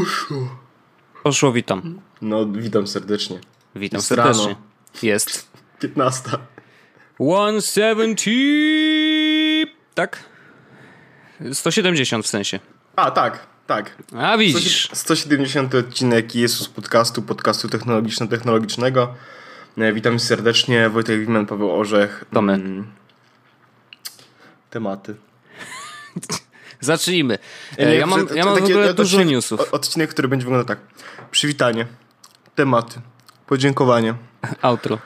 Poszło. Poszło, witam. No, witam serdecznie. Witam Jest serdecznie. rano. Jest. 15. 170. Tak? 170 w sensie. A, tak, tak. A widzisz. 170 odcinek Jezus Podcastu, podcastu technologiczno-technologicznego. E, Witam serdecznie, Wojtek Wimen, Paweł Orzech. To my. Mm, Tematy. Zacznijmy. E, Ja mam, ja mam w taki ogóle dużo odcinek- newsów. Odcinek, który będzie wyglądał tak. Przywitanie, tematy, podziękowanie. Outro.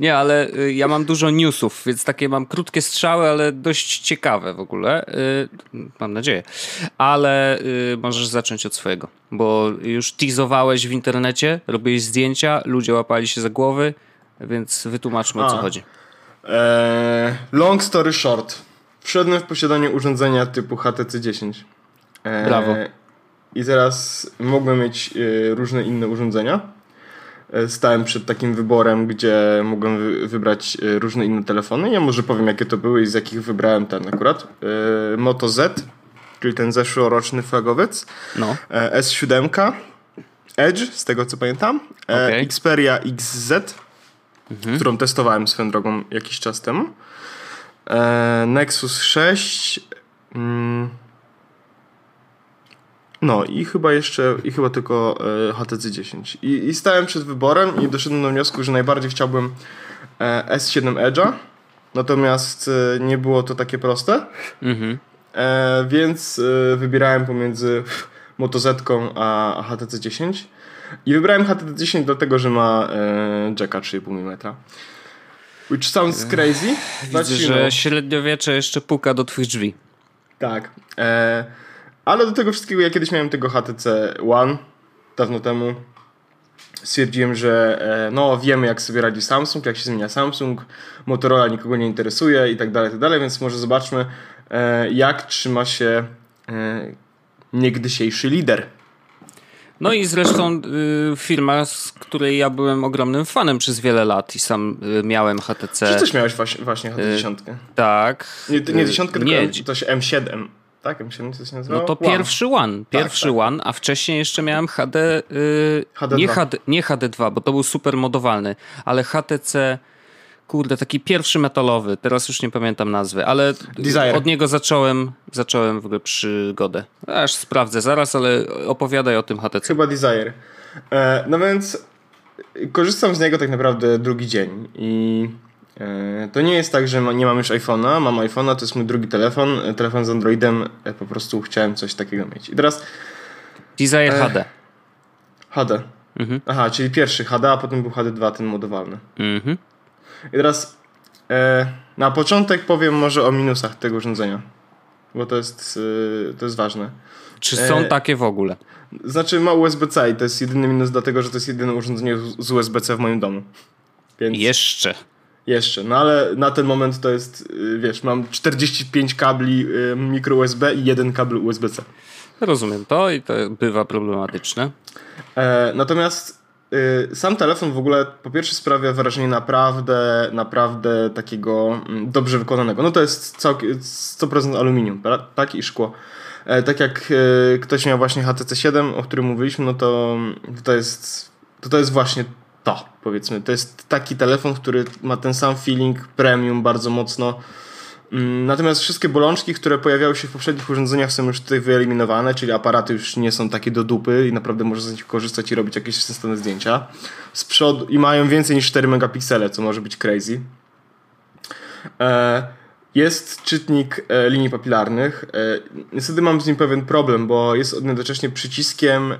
Nie, ale y, ja mam dużo newsów, więc takie mam krótkie strzały, ale dość ciekawe w ogóle. Y, Mam nadzieję. Ale y, możesz zacząć od swojego, bo już teasowałeś w internecie, robiłeś zdjęcia, ludzie łapali się za głowy, więc wytłumaczmy o co A. chodzi. Eee, long story short. Wszedłem w posiadanie urządzenia typu HTC 10. Eee, Brawo. I teraz mogłem mieć e, różne inne urządzenia. E, Stałem przed takim wyborem, gdzie mogłem wy, wybrać e, różne inne telefony. Ja może powiem, jakie to były i z jakich wybrałem ten akurat. E, Moto Z, czyli ten zeszłoroczny flagowiec. No, E, S7, Edge, z tego co pamiętam. E, Okej. Xperia XZ, którą testowałem swoją drogą jakiś czas temu. E, Nexus 6. Mm, no i chyba jeszcze, i chyba tylko e, HTC 10. I, I stałem przed wyborem i doszedłem do wniosku, że najbardziej chciałbym e, S7 Edge'a. Natomiast nie było to takie proste. mhm. Więc wybierałem pomiędzy Moto Z a, HTC 10. I wybrałem HTC 10 dlatego, że ma jacka 3,5 mm. Which sounds crazy. Widzę, że know. średniowiecze jeszcze puka do twoich drzwi. Tak. E, ale do tego wszystkiego, ja kiedyś miałem tego HTC One dawno temu. Stwierdziłem, że e, no wiemy jak sobie radzi Samsung, jak się zmienia Samsung, Motorola nikogo nie interesuje i tak dalej, tak dalej, więc może zobaczmy e, jak trzyma się e, niegdysiejszy lider. No i zresztą y, firma, z której ja byłem ogromnym fanem przez wiele lat i sam y, miałem HTC. Czy też miałeś właśnie, właśnie HT10? Tak. Nie, to nie Y, dziesiątkę, nie, tylko to się M7. Tak, M7 to się No nazywało? to One. pierwszy One, pierwszy tak. One, a wcześniej jeszcze miałem HD, y, HD2. nie, HD, nie HD2, bo to był super modowalny, ale HTC, kurde, taki pierwszy metalowy, teraz już nie pamiętam nazwy, ale Desire. od niego zacząłem, zacząłem w ogóle przygodę. Aż sprawdzę zaraz, ale opowiadaj o tym HTC. Chyba Desire. E, no więc korzystam z niego tak naprawdę drugi dzień i e, to nie jest tak, że ma, nie mam już iPhone'a, mam iPhone'a, to jest mój drugi telefon, e, telefon z Androidem, e, po prostu chciałem coś takiego mieć. I teraz Desire HD. HD. Mhm. Aha, czyli pierwszy HD, a potem był HD2, ten modowalny. Mhm. I teraz e, na początek powiem może o minusach tego urządzenia, bo to jest, e, to jest ważne. Czy są E, takie w ogóle? Znaczy ma USB-C i to jest jedyny minus dlatego, że to jest jedyne urządzenie z USB-C w moim domu. Więc Jeszcze. jeszcze, no ale na ten moment to jest, y, wiesz, mam 45 kabli y, mikro USB i jeden kabel USB-C. Rozumiem to i to bywa problematyczne. E, natomiast sam telefon w ogóle po pierwsze sprawia wrażenie naprawdę, naprawdę takiego mm, dobrze wykonanego. No to jest całkiem 100% aluminium, tak i szkło. E, tak jak y, ktoś miał właśnie HTC 7, o którym mówiliśmy, no to to jest, to, to jest właśnie to, powiedzmy. To jest taki telefon, który ma ten sam feeling premium bardzo mocno. Mm, Natomiast wszystkie bolączki, które pojawiały się w poprzednich urządzeniach są już tutaj wyeliminowane, czyli aparaty już nie są takie do dupy i naprawdę można z nich korzystać i robić jakieś sensowne zdjęcia. Z przodu i mają więcej niż 4 megapiksele, co może być crazy. E, jest czytnik e, linii papilarnych. E, niestety mam z nim pewien problem, bo jest on jednocześnie przyciskiem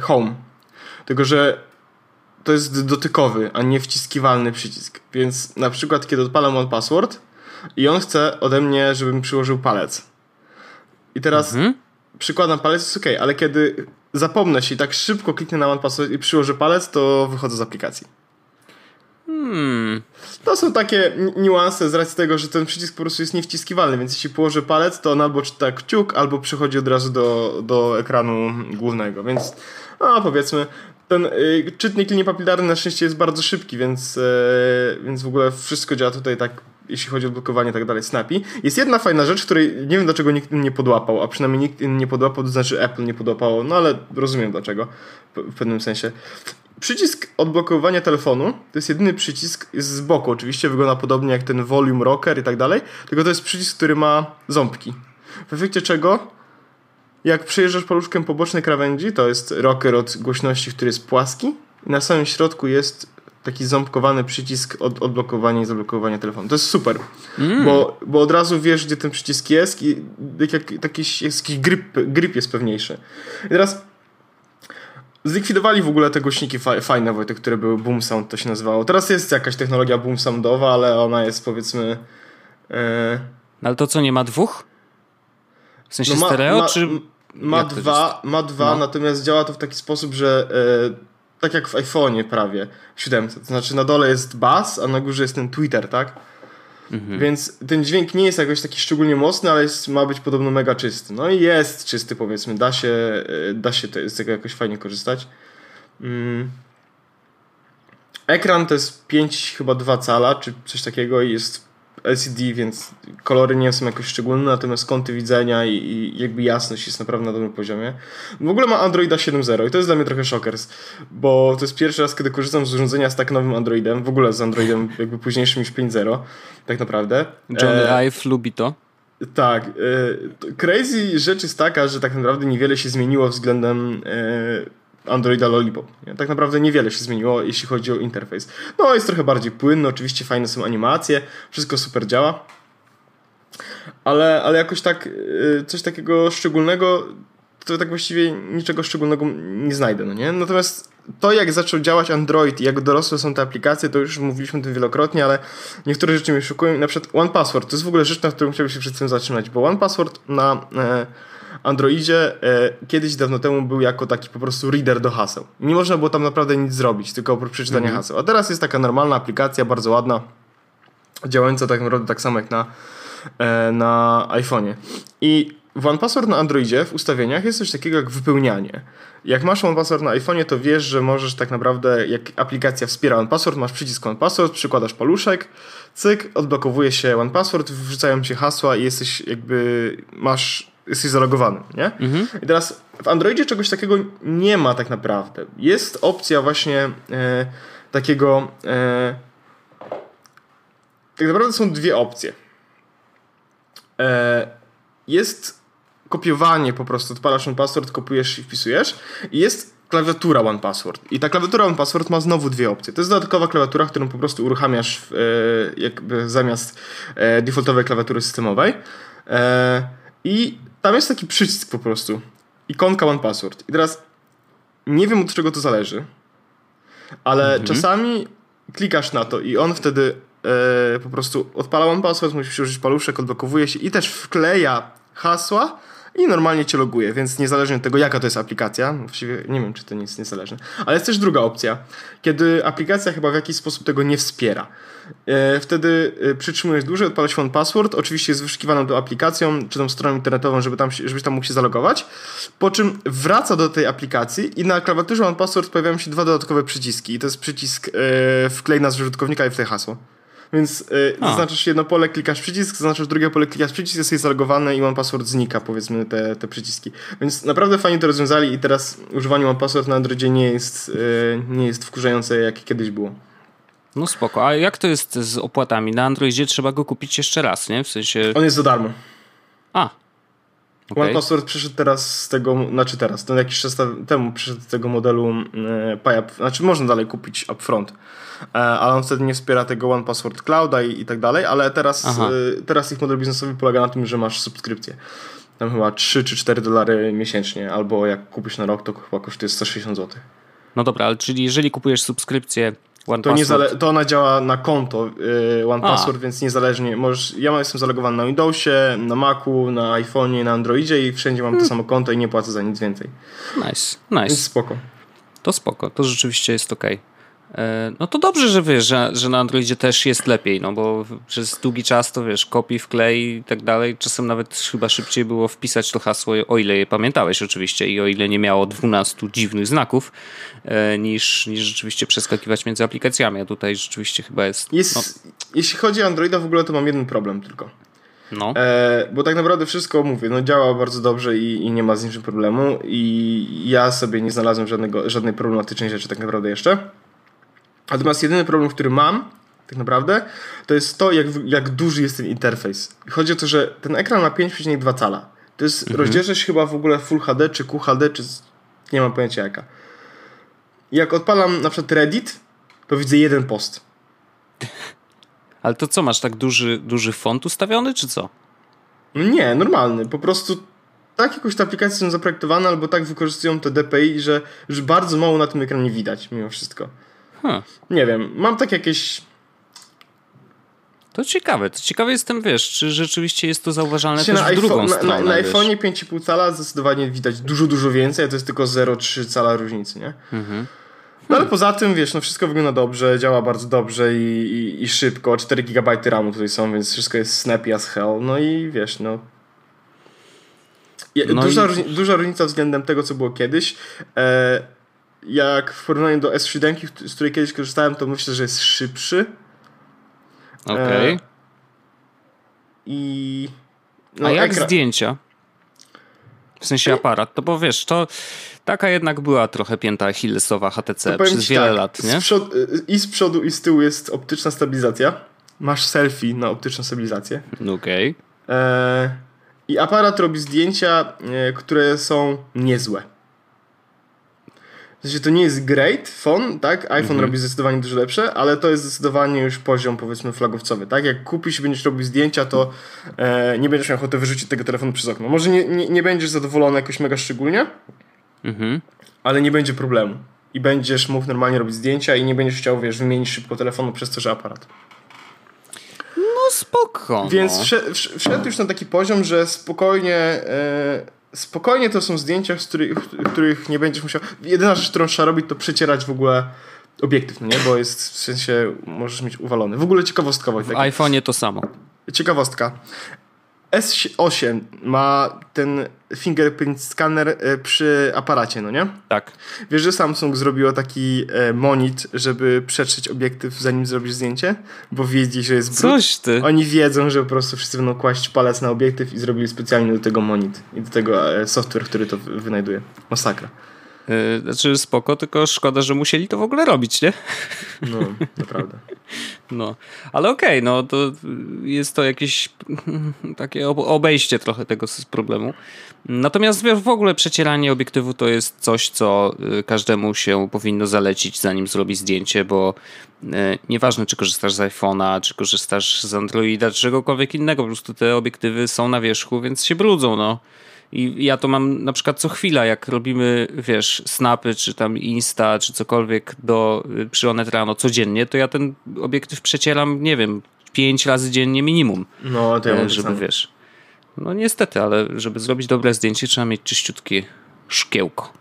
home. Tylko, że to jest dotykowy, a nie wciskiwalny przycisk. Więc na przykład, kiedy odpalam on password i on chce ode mnie, żebym przyłożył palec. I teraz Mhm. przykładam palec, jest ok, ale kiedy zapomnę się i tak szybko kliknę na one password i przyłożę palec, to wychodzę z aplikacji. Hmm. To są takie ni- niuanse z racji tego, że ten przycisk po prostu jest niewciskiwalny, więc jeśli położę palec, to on albo czyta kciuk, albo przychodzi od razu do, do ekranu głównego, więc no powiedzmy, ten y, czytnik linii papilarnej na szczęście jest bardzo szybki, więc, y, więc w ogóle wszystko działa tutaj tak jeśli chodzi o blokowanie i tak dalej, Snappy. Jest jedna fajna rzecz, której nie wiem dlaczego nikt nie podłapał, a przynajmniej nikt nie podłapał, to znaczy Apple nie podłapało, no ale rozumiem dlaczego w pewnym sensie. Przycisk odblokowania telefonu to jest jedyny przycisk jest z boku. Oczywiście wygląda podobnie jak ten volume rocker i tak dalej, tylko to jest przycisk, który ma ząbki. W efekcie czego jak przejeżdżasz paluszkiem po bocznej krawędzi, to jest rocker od głośności, który jest płaski na samym środku jest taki ząbkowany przycisk od odblokowania i zablokowania telefonu. To jest super, mm. bo, bo od razu wiesz, gdzie ten przycisk jest i jak, jak, taki, jakiś grip, grip jest pewniejszy. I teraz Zlikwidowali w ogóle te głośniki fajne, Wojtek, które były Boom Sound, to się nazywało. Teraz jest jakaś technologia Boom Soundowa, ale ona jest powiedzmy... No ale to co, nie ma dwóch? W sensie no ma, stereo, ma, czy... Ma dwa, ma dwa no. natomiast działa to w taki sposób, że e, tak jak w iPhone'ie prawie, w 7. To znaczy na dole jest bass, a na górze jest ten Twitter, tak? Mhm. Więc ten dźwięk nie jest jakoś taki szczególnie mocny, ale jest, ma być podobno mega czysty. No i jest czysty powiedzmy, da się, e, da się to, z tego jakoś fajnie korzystać. Mm. Ekran to jest 5 chyba 2 cala, czy coś takiego i jest LCD, więc kolory nie są jakoś szczególne, natomiast kąty widzenia i, i jakby jasność jest naprawdę na dobrym poziomie. W ogóle ma Androida 7.0 i to jest dla mnie trochę szokers, bo to jest pierwszy raz, kiedy korzystam z urządzenia z tak nowym Androidem, w ogóle z Androidem jakby późniejszym niż 5.0, tak naprawdę. Johnny e, lubi to. Tak. E, crazy rzecz jest taka, że tak naprawdę niewiele się zmieniło względem e, Androida Lollipop. Tak naprawdę niewiele się zmieniło, jeśli chodzi o interfejs. No, jest trochę bardziej płynny, oczywiście fajne są animacje, wszystko super działa. Ale, ale jakoś tak, y, coś takiego szczególnego, to tak właściwie niczego szczególnego nie znajdę, no nie? Natomiast to, jak zaczął działać Android i jak dorosłe są te aplikacje, to już mówiliśmy o tym wielokrotnie, ale niektóre rzeczy mnie szokują. Na przykład One Password, to jest w ogóle rzecz, na którą chciałbym się przed tym zatrzymać, bo One Password na... E, Androidzie e, kiedyś dawno temu był jako taki po prostu reader do haseł. Nie można było tam naprawdę nic zrobić, tylko oprócz przeczytania mhm. haseł. A teraz jest taka normalna aplikacja, bardzo ładna, działająca tak naprawdę tak samo jak na, e, na iPhone'ie. I w OnePassword na Androidzie w ustawieniach jest coś takiego jak wypełnianie. Jak masz OnePassword na iPhone'ie, to wiesz, że możesz tak naprawdę, jak aplikacja wspiera OnePassword, masz przycisk OnePassword, przykładasz paluszek, cyk, odblokowuje się OnePassword, wrzucają ci hasła i jesteś jakby, masz jesteś zalogowany, nie? Mhm. I teraz w Androidzie czegoś takiego nie ma tak naprawdę. Jest opcja właśnie e, takiego... E, tak naprawdę są dwie opcje. E, jest kopiowanie po prostu, odpalasz one password, kopiujesz i wpisujesz i jest klawiatura One Password. I ta klawiatura One Password ma znowu dwie opcje. To jest dodatkowa klawiatura, którą po prostu uruchamiasz w, e, jakby zamiast e, defaultowej klawiatury systemowej. E, I tam jest taki przycisk po prostu. Ikonka One Password. I teraz nie wiem od czego to zależy, ale mhm. czasami klikasz na to i on wtedy e, po prostu odpala One Password, musisz użyć paluszek, odblokowuje się i też wkleja hasła i normalnie cię loguje, więc niezależnie od tego, jaka to jest aplikacja, właściwie nie wiem, czy to nie jest niezależne, ale jest też druga opcja, kiedy aplikacja chyba w jakiś sposób tego nie wspiera. E, wtedy e, przytrzymujesz dłużej, odpala się on password, oczywiście jest wyszukiwaną tą aplikacją, czy tą stroną internetową, żeby tam, żebyś tam mógł się zalogować, po czym wraca do tej aplikacji i na klawiaturze on password pojawiają się dwa dodatkowe przyciski i to jest przycisk e, wklej nazwę użytkownika i w tej hasło. Więc y, zaznaczasz jedno pole, klikasz przycisk, zaznaczasz drugie pole, klikasz przycisk, jesteś zalogowany i One Password znika, powiedzmy, te, te przyciski. Więc naprawdę fajnie to rozwiązali i teraz używanie One Password na Androidzie nie jest, y, nie jest wkurzające, jak kiedyś było. No spoko. A jak to jest z opłatami? Na Androidzie trzeba go kupić jeszcze raz, nie? W sensie... On jest za darmo. A. Okay. One Password przyszedł teraz z tego, znaczy teraz, to jakiś czas temu przyszedł z tego modelu e, PayUp, znaczy można dalej kupić upfront, e, ale on wtedy nie wspiera tego One Password Clouda i, i tak dalej, ale teraz, e, teraz ich model biznesowy polega na tym, że masz subskrypcję. Tam chyba 3 czy 4 dolary miesięcznie, albo jak kupisz na rok, to chyba kosztuje 160 zł. No dobra, ale czyli jeżeli kupujesz subskrypcję One to, zale- to ona działa na konto yy, One Password, więc niezależnie możesz, ja jestem zalogowany na Windowsie, na Macu, na iPhone'ie, na Androidzie i wszędzie mam hmm. to samo konto i nie płacę za nic więcej. Nice, nice. Więc spoko. To spoko, to rzeczywiście jest ok. E, no to dobrze, że wiesz, że, że na Androidzie też jest lepiej, no bo przez długi czas to wiesz, kopi, wklej i tak dalej. Czasem nawet chyba szybciej było wpisać to hasło, o ile je pamiętałeś oczywiście i o ile nie miało 12 dziwnych znaków, e, niż, niż rzeczywiście przeskakiwać między aplikacjami. A tutaj rzeczywiście chyba jest. Jest, no, jeśli chodzi o Androida w ogóle, to mam jeden problem tylko. No. E, bo tak naprawdę wszystko mówię, no działa bardzo dobrze i, i, nie ma z niczym problemu i ja sobie nie znalazłem żadnego, żadnej problematycznej rzeczy tak naprawdę jeszcze. Natomiast jedyny problem, który mam tak naprawdę, to jest to, jak, jak duży jest ten interfejs. Chodzi o to, że ten ekran ma 5,2 cala. To jest mhm. rozdzielczość chyba w ogóle Full HD, czy QHD, czy nie mam pojęcia jaka. Jak odpalam na przykład Reddit, to widzę jeden post. Ale to co, masz tak duży, duży font ustawiony, czy co? Nie, normalny. Po prostu tak jakoś te aplikacje są zaprojektowane, albo tak wykorzystują to DPI, że, że bardzo mało na tym ekranie widać, mimo wszystko. Huh. Nie wiem, mam tak jakieś to ciekawe. To ciekawe jestem, wiesz, czy rzeczywiście jest to zauważalne też w drugą na, stronę. Na, na iPhone'ie 5,5 cala zdecydowanie widać dużo, dużo więcej, a to jest tylko 0,3 cala różnicy, nie? Mhm. No ale poza tym, wiesz, no wszystko wygląda dobrze, działa bardzo dobrze i, i, i szybko. 4 GB RAMu tutaj są, więc wszystko jest snappy as hell. No i wiesz, no... no duża, i... różnica, duża różnica względem tego, co było kiedyś. E, jak w porównaniu do S7, z której kiedyś korzystałem, to myślę, że jest szybszy. Okej. Okay. E, I. No, A jak ekran... zdjęcia? W sensie aparat, to bo wiesz, to taka jednak była trochę pięta Achillesowa HTC przez wiele tak, lat, nie? Z przod, I z przodu i z tyłu jest optyczna stabilizacja. Masz selfie na optyczną stabilizację. Okej. Okay. E, I aparat robi zdjęcia, e, które są niezłe. Sensie to nie jest great phone, tak? iPhone mhm. robi zdecydowanie dużo lepsze, ale to jest zdecydowanie już poziom powiedzmy flagowcowy, tak? Jak kupisz i będziesz robił zdjęcia, to e, nie będziesz miał ochoty wyrzucić tego telefonu przez okno. Może nie, nie, nie będziesz zadowolony jakoś mega szczególnie, mhm. ale nie będzie problemu. I będziesz mógł normalnie robić zdjęcia i nie będziesz chciał, wiesz, wymienić szybko telefonu przez to, że aparat. No spoko. Więc wszedł, wszedł już na taki poziom, że spokojnie... E, spokojnie to są zdjęcia, z których, których nie będziesz musiał. Jedyna rzecz, którą trzeba robić, to przecierać w ogóle obiektyw, no nie? Bo jest w sensie możesz mieć uwalony. W ogóle ciekawostka W iPhone'ie to samo. Ciekawostka. S8 ma ten fingerprint scanner e, przy aparacie, no nie? Tak. Wiesz, że Samsung zrobiło taki e, monit, żeby przetrzeć obiektyw zanim zrobisz zdjęcie? Bo wiedzi, że jest brud. Coś ty. Oni wiedzą, że po prostu wszyscy będą kłaść palec na obiektyw i zrobili specjalnie do tego monit i do tego e, software, który to wynajduje. Masakra. Yy, znaczy spoko, tylko szkoda, że musieli to w ogóle robić, nie? No, naprawdę. No, ale okej, okay, no to jest to jakieś takie obejście trochę tego problemu. Natomiast w ogóle przecieranie obiektywu to jest coś, co y, każdemu się powinno zalecić, zanim zrobi zdjęcie, bo y, nieważne, czy korzystasz z iPhone'a, czy korzystasz z Androida, czy czegokolwiek innego, po prostu te obiektywy są na wierzchu, więc się brudzą, no. I ja to mam na przykład co chwila, jak robimy, wiesz, snapy, czy tam Insta, czy cokolwiek do, y, przy Onet rano codziennie, to ja ten obiektyw przecieram, nie wiem, pięć razy dziennie minimum. No, to ja e, Żeby, wiesz, no niestety, ale żeby zrobić dobre zdjęcie, trzeba mieć czyściutkie szkiełko.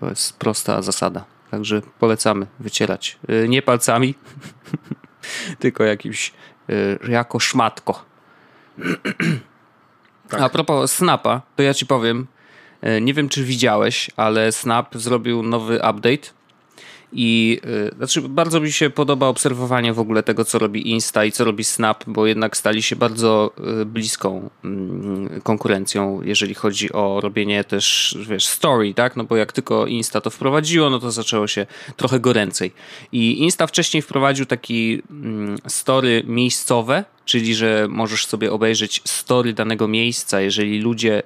To jest prosta zasada. Także polecamy wycierać. E, nie palcami, tylko jakimś, e, jako szmatko. Tak. A propos Snapa, to ja ci powiem, e, nie wiem czy widziałeś, ale Snap zrobił nowy update i yy, znaczy bardzo mi się podoba obserwowanie w ogóle tego, co robi Insta i co robi Snap, bo jednak stali się bardzo yy, bliską yy, konkurencją, jeżeli chodzi o robienie też, wiesz, story, tak? No bo jak tylko Insta to wprowadziło, no to zaczęło się trochę goręcej. I Insta wcześniej wprowadził taki mm, story miejscowe, czyli że możesz sobie obejrzeć story danego miejsca, jeżeli ludzie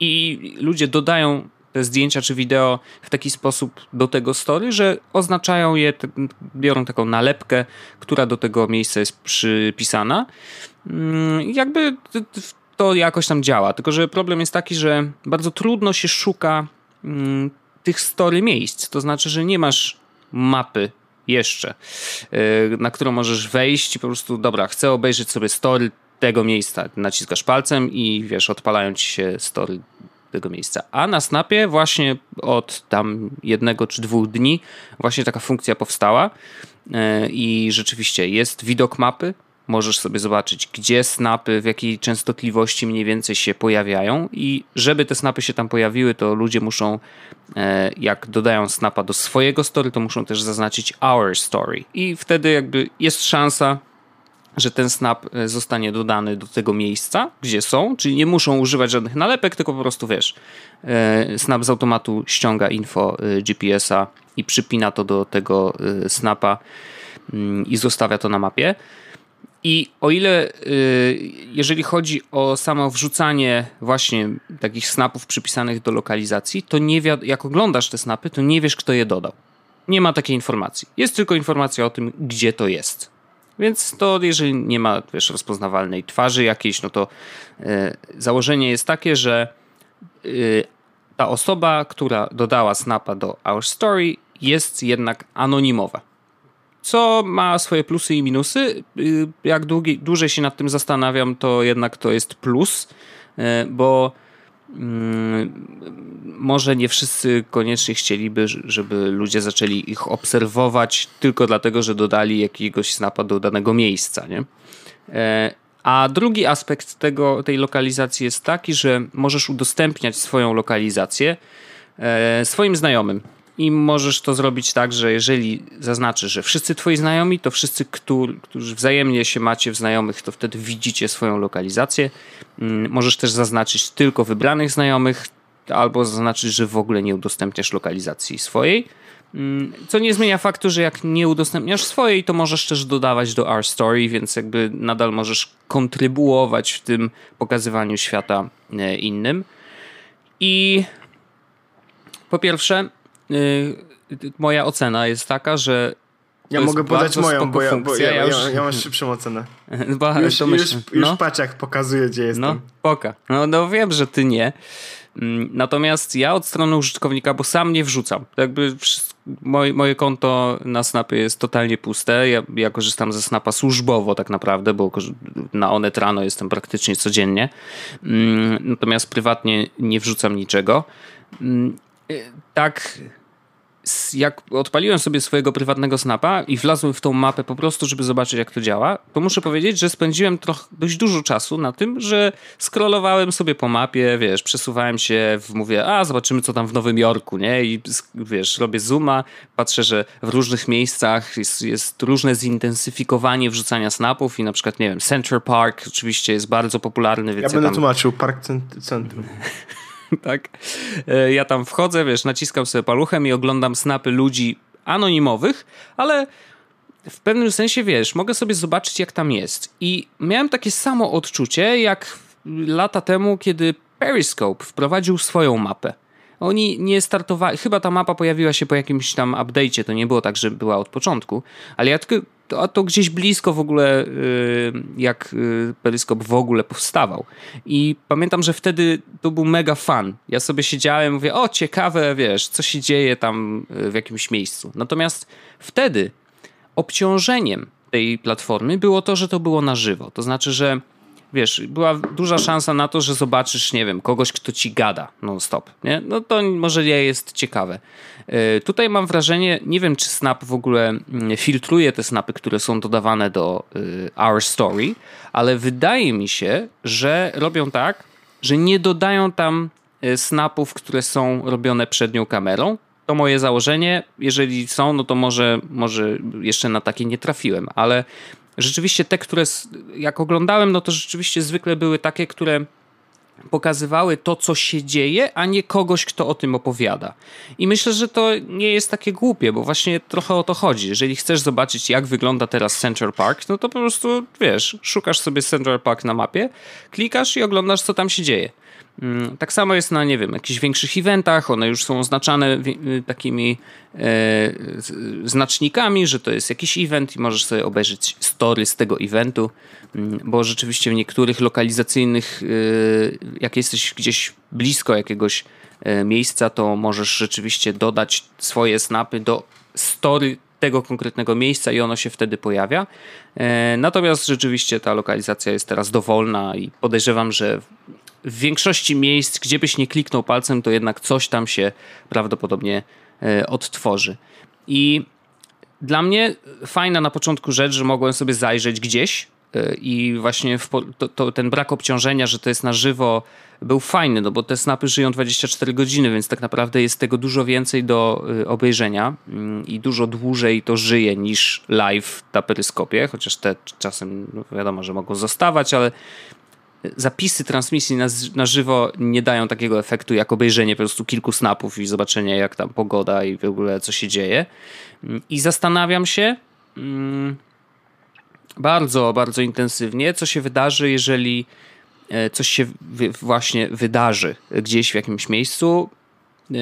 i ludzie dodają te zdjęcia czy wideo w taki sposób do tego story, że oznaczają je, biorą taką nalepkę, która do tego miejsca jest przypisana. Mm, jakby to jakoś tam działa, tylko że problem jest taki, że bardzo trudno się szuka mm, tych story miejsc. To znaczy, że nie masz mapy jeszcze, y, na którą możesz wejść i po prostu, dobra, chcę obejrzeć sobie story tego miejsca. Naciskasz palcem i wiesz, odpalają ci się story tego miejsca. A na Snapie właśnie od tam jednego czy dwóch dni właśnie taka funkcja powstała e, i rzeczywiście jest widok mapy, możesz sobie zobaczyć, gdzie snapy, w jakiej częstotliwości mniej więcej się pojawiają. I żeby te snapy się tam pojawiły, to ludzie muszą, e, jak dodają snapa do swojego story, to muszą też zaznaczyć our story. I wtedy jakby jest szansa, że ten snap e, zostanie dodany do tego miejsca, gdzie są, czyli nie muszą używać żadnych nalepek, tylko po prostu wiesz, e, snap z automatu ściąga info e, GPS-a i przypina to do tego snapa mm, i zostawia to na mapie. I o ile, jeżeli chodzi o samo wrzucanie właśnie takich snapów przypisanych do lokalizacji, to nie jak oglądasz te snapy, to nie wiesz, kto je dodał. Nie ma takiej informacji. Jest tylko informacja o tym, gdzie to jest. Więc to jeżeli nie ma wiesz, rozpoznawalnej twarzy jakiejś, no to e, założenie jest takie, że e, ta osoba, która dodała snapa do Our Story jest jednak anonimowa. Co ma swoje plusy i minusy. E, jak długi, dłużej się nad tym zastanawiam, to jednak to jest plus, bo może nie wszyscy koniecznie chcieliby, żeby ludzie zaczęli ich obserwować tylko dlatego, że dodali jakiegoś snapa do danego miejsca. Nie? E, a drugi aspekt tego, tej lokalizacji jest taki, że możesz udostępniać swoją lokalizację e, swoim znajomym. I możesz to zrobić tak, że jeżeli zaznaczysz, że wszyscy twoi znajomi, to wszyscy, którzy wzajemnie się macie w znajomych, to wtedy widzicie swoją lokalizację. Mm, możesz też zaznaczyć tylko wybranych znajomych, albo zaznaczyć, że w ogóle nie udostępniasz lokalizacji swojej. Mm, co nie zmienia faktu, że jak nie udostępniasz swojej, to możesz też dodawać do R Story, więc jakby nadal możesz kontrybuować w tym pokazywaniu świata e, innym. I po pierwsze, moja ocena jest taka, że ja mogę podać moją, bo ja, bo ja, ja, już... ja, mam szybszą ocenę. Bo, już, już, już no. patrz jak pokazuje, gdzie jestem. No, poka. No, no wiem, że ty nie. Mm, natomiast ja od strony użytkownika, bo sam nie wrzucam. Jakby moje, moje konto na Snapie jest totalnie puste. Ja, ja korzystam ze Snapa służbowo tak naprawdę, bo na Onet rano jestem praktycznie codziennie. Mm, natomiast prywatnie nie wrzucam niczego. Mm, y, tak jak odpaliłem sobie swojego prywatnego snapa i wlazłem w tą mapę po prostu, żeby zobaczyć, jak to działa, to muszę powiedzieć, że spędziłem trochę, dość dużo czasu na tym, że scrollowałem sobie po mapie, wiesz, przesuwałem się, mówię, a zobaczymy, co tam w Nowym Jorku, nie? I wiesz, robię zooma, patrzę, że w różnych miejscach jest, jest różne zintensyfikowanie wrzucania snapów i na przykład, nie wiem, Central Park oczywiście jest bardzo popularny, więc ja, ja będę tam... tłumaczył, Park Centrum. tak? E, ja tam wchodzę, wiesz, naciskam sobie paluchem i oglądam snapy ludzi anonimowych, ale w pewnym sensie, wiesz, mogę sobie zobaczyć, jak tam jest. I miałem takie samo odczucie, jak lata temu, kiedy Periscope wprowadził swoją mapę. Oni nie startowali, chyba ta mapa pojawiła się po jakimś tam update'cie, to nie było tak, że była od początku, ale ja tylko to, to gdzieś blisko w ogóle, y, jak y, Periskop w ogóle powstawał. I pamiętam, że wtedy to był mega fan. Ja sobie siedziałem, mówię, o ciekawe, wiesz, co się dzieje tam y, w jakimś miejscu. Natomiast wtedy obciążeniem tej platformy było to, że to było na żywo. To znaczy, że wiesz, była duża szansa na to, że zobaczysz, nie wiem, kogoś, kto ci gada non-stop, nie? No to może nie jest ciekawe. E, tutaj mam wrażenie, nie wiem, czy Snap w ogóle mm, filtruje te snapy, które są dodawane do e, Our Story, ale wydaje mi się, że robią tak, że nie dodają tam e, snapów, które są robione przednią kamerą, to moje założenie. Jeżeli są, no to może, może jeszcze na takie nie trafiłem, ale rzeczywiście te, które jak oglądałem, no to rzeczywiście zwykle były takie, które pokazywały to, co się dzieje, a nie kogoś, kto o tym opowiada. I myślę, że to nie jest takie głupie, bo właśnie trochę o to chodzi. Jeżeli chcesz zobaczyć, jak wygląda teraz Central Park, no to po prostu, wiesz, szukasz sobie Central Park na mapie, klikasz i oglądasz, co tam się dzieje. Mm, tak samo jest na, nie wiem, jakichś większych eventach, one już są oznaczane y, takimi e, znacznikami, że to jest jakiś event i możesz sobie obejrzeć story z tego eventu, mm, bo rzeczywiście w niektórych lokalizacyjnych, y, jak jesteś gdzieś blisko jakiegoś e, miejsca, to możesz rzeczywiście dodać swoje snapy do story tego konkretnego miejsca i ono się wtedy pojawia. E, natomiast rzeczywiście ta lokalizacja jest teraz dowolna i podejrzewam, że w większości miejsc, gdzie byś nie kliknął palcem, to jednak coś tam się prawdopodobnie e, odtworzy. I dla mnie fajna na początku rzecz, że mogłem sobie zajrzeć gdzieś, I właśnie to, to, ten brak obciążenia, że to jest na żywo, był fajny, no bo te snapy żyją 24 godziny, więc tak naprawdę jest tego dużo więcej do obejrzenia mm, i dużo dłużej to żyje niż live na peryskopie, chociaż te czasem no wiadomo, że mogą zostawać, ale zapisy transmisji na, na żywo nie dają takiego efektu jak obejrzenie po prostu kilku snapów i zobaczenie jak tam pogoda i w ogóle co się dzieje. Mm, I zastanawiam się mm, bardzo, bardzo intensywnie, co się wydarzy, jeżeli e, coś się właśnie wydarzy gdzieś w jakimś miejscu. E,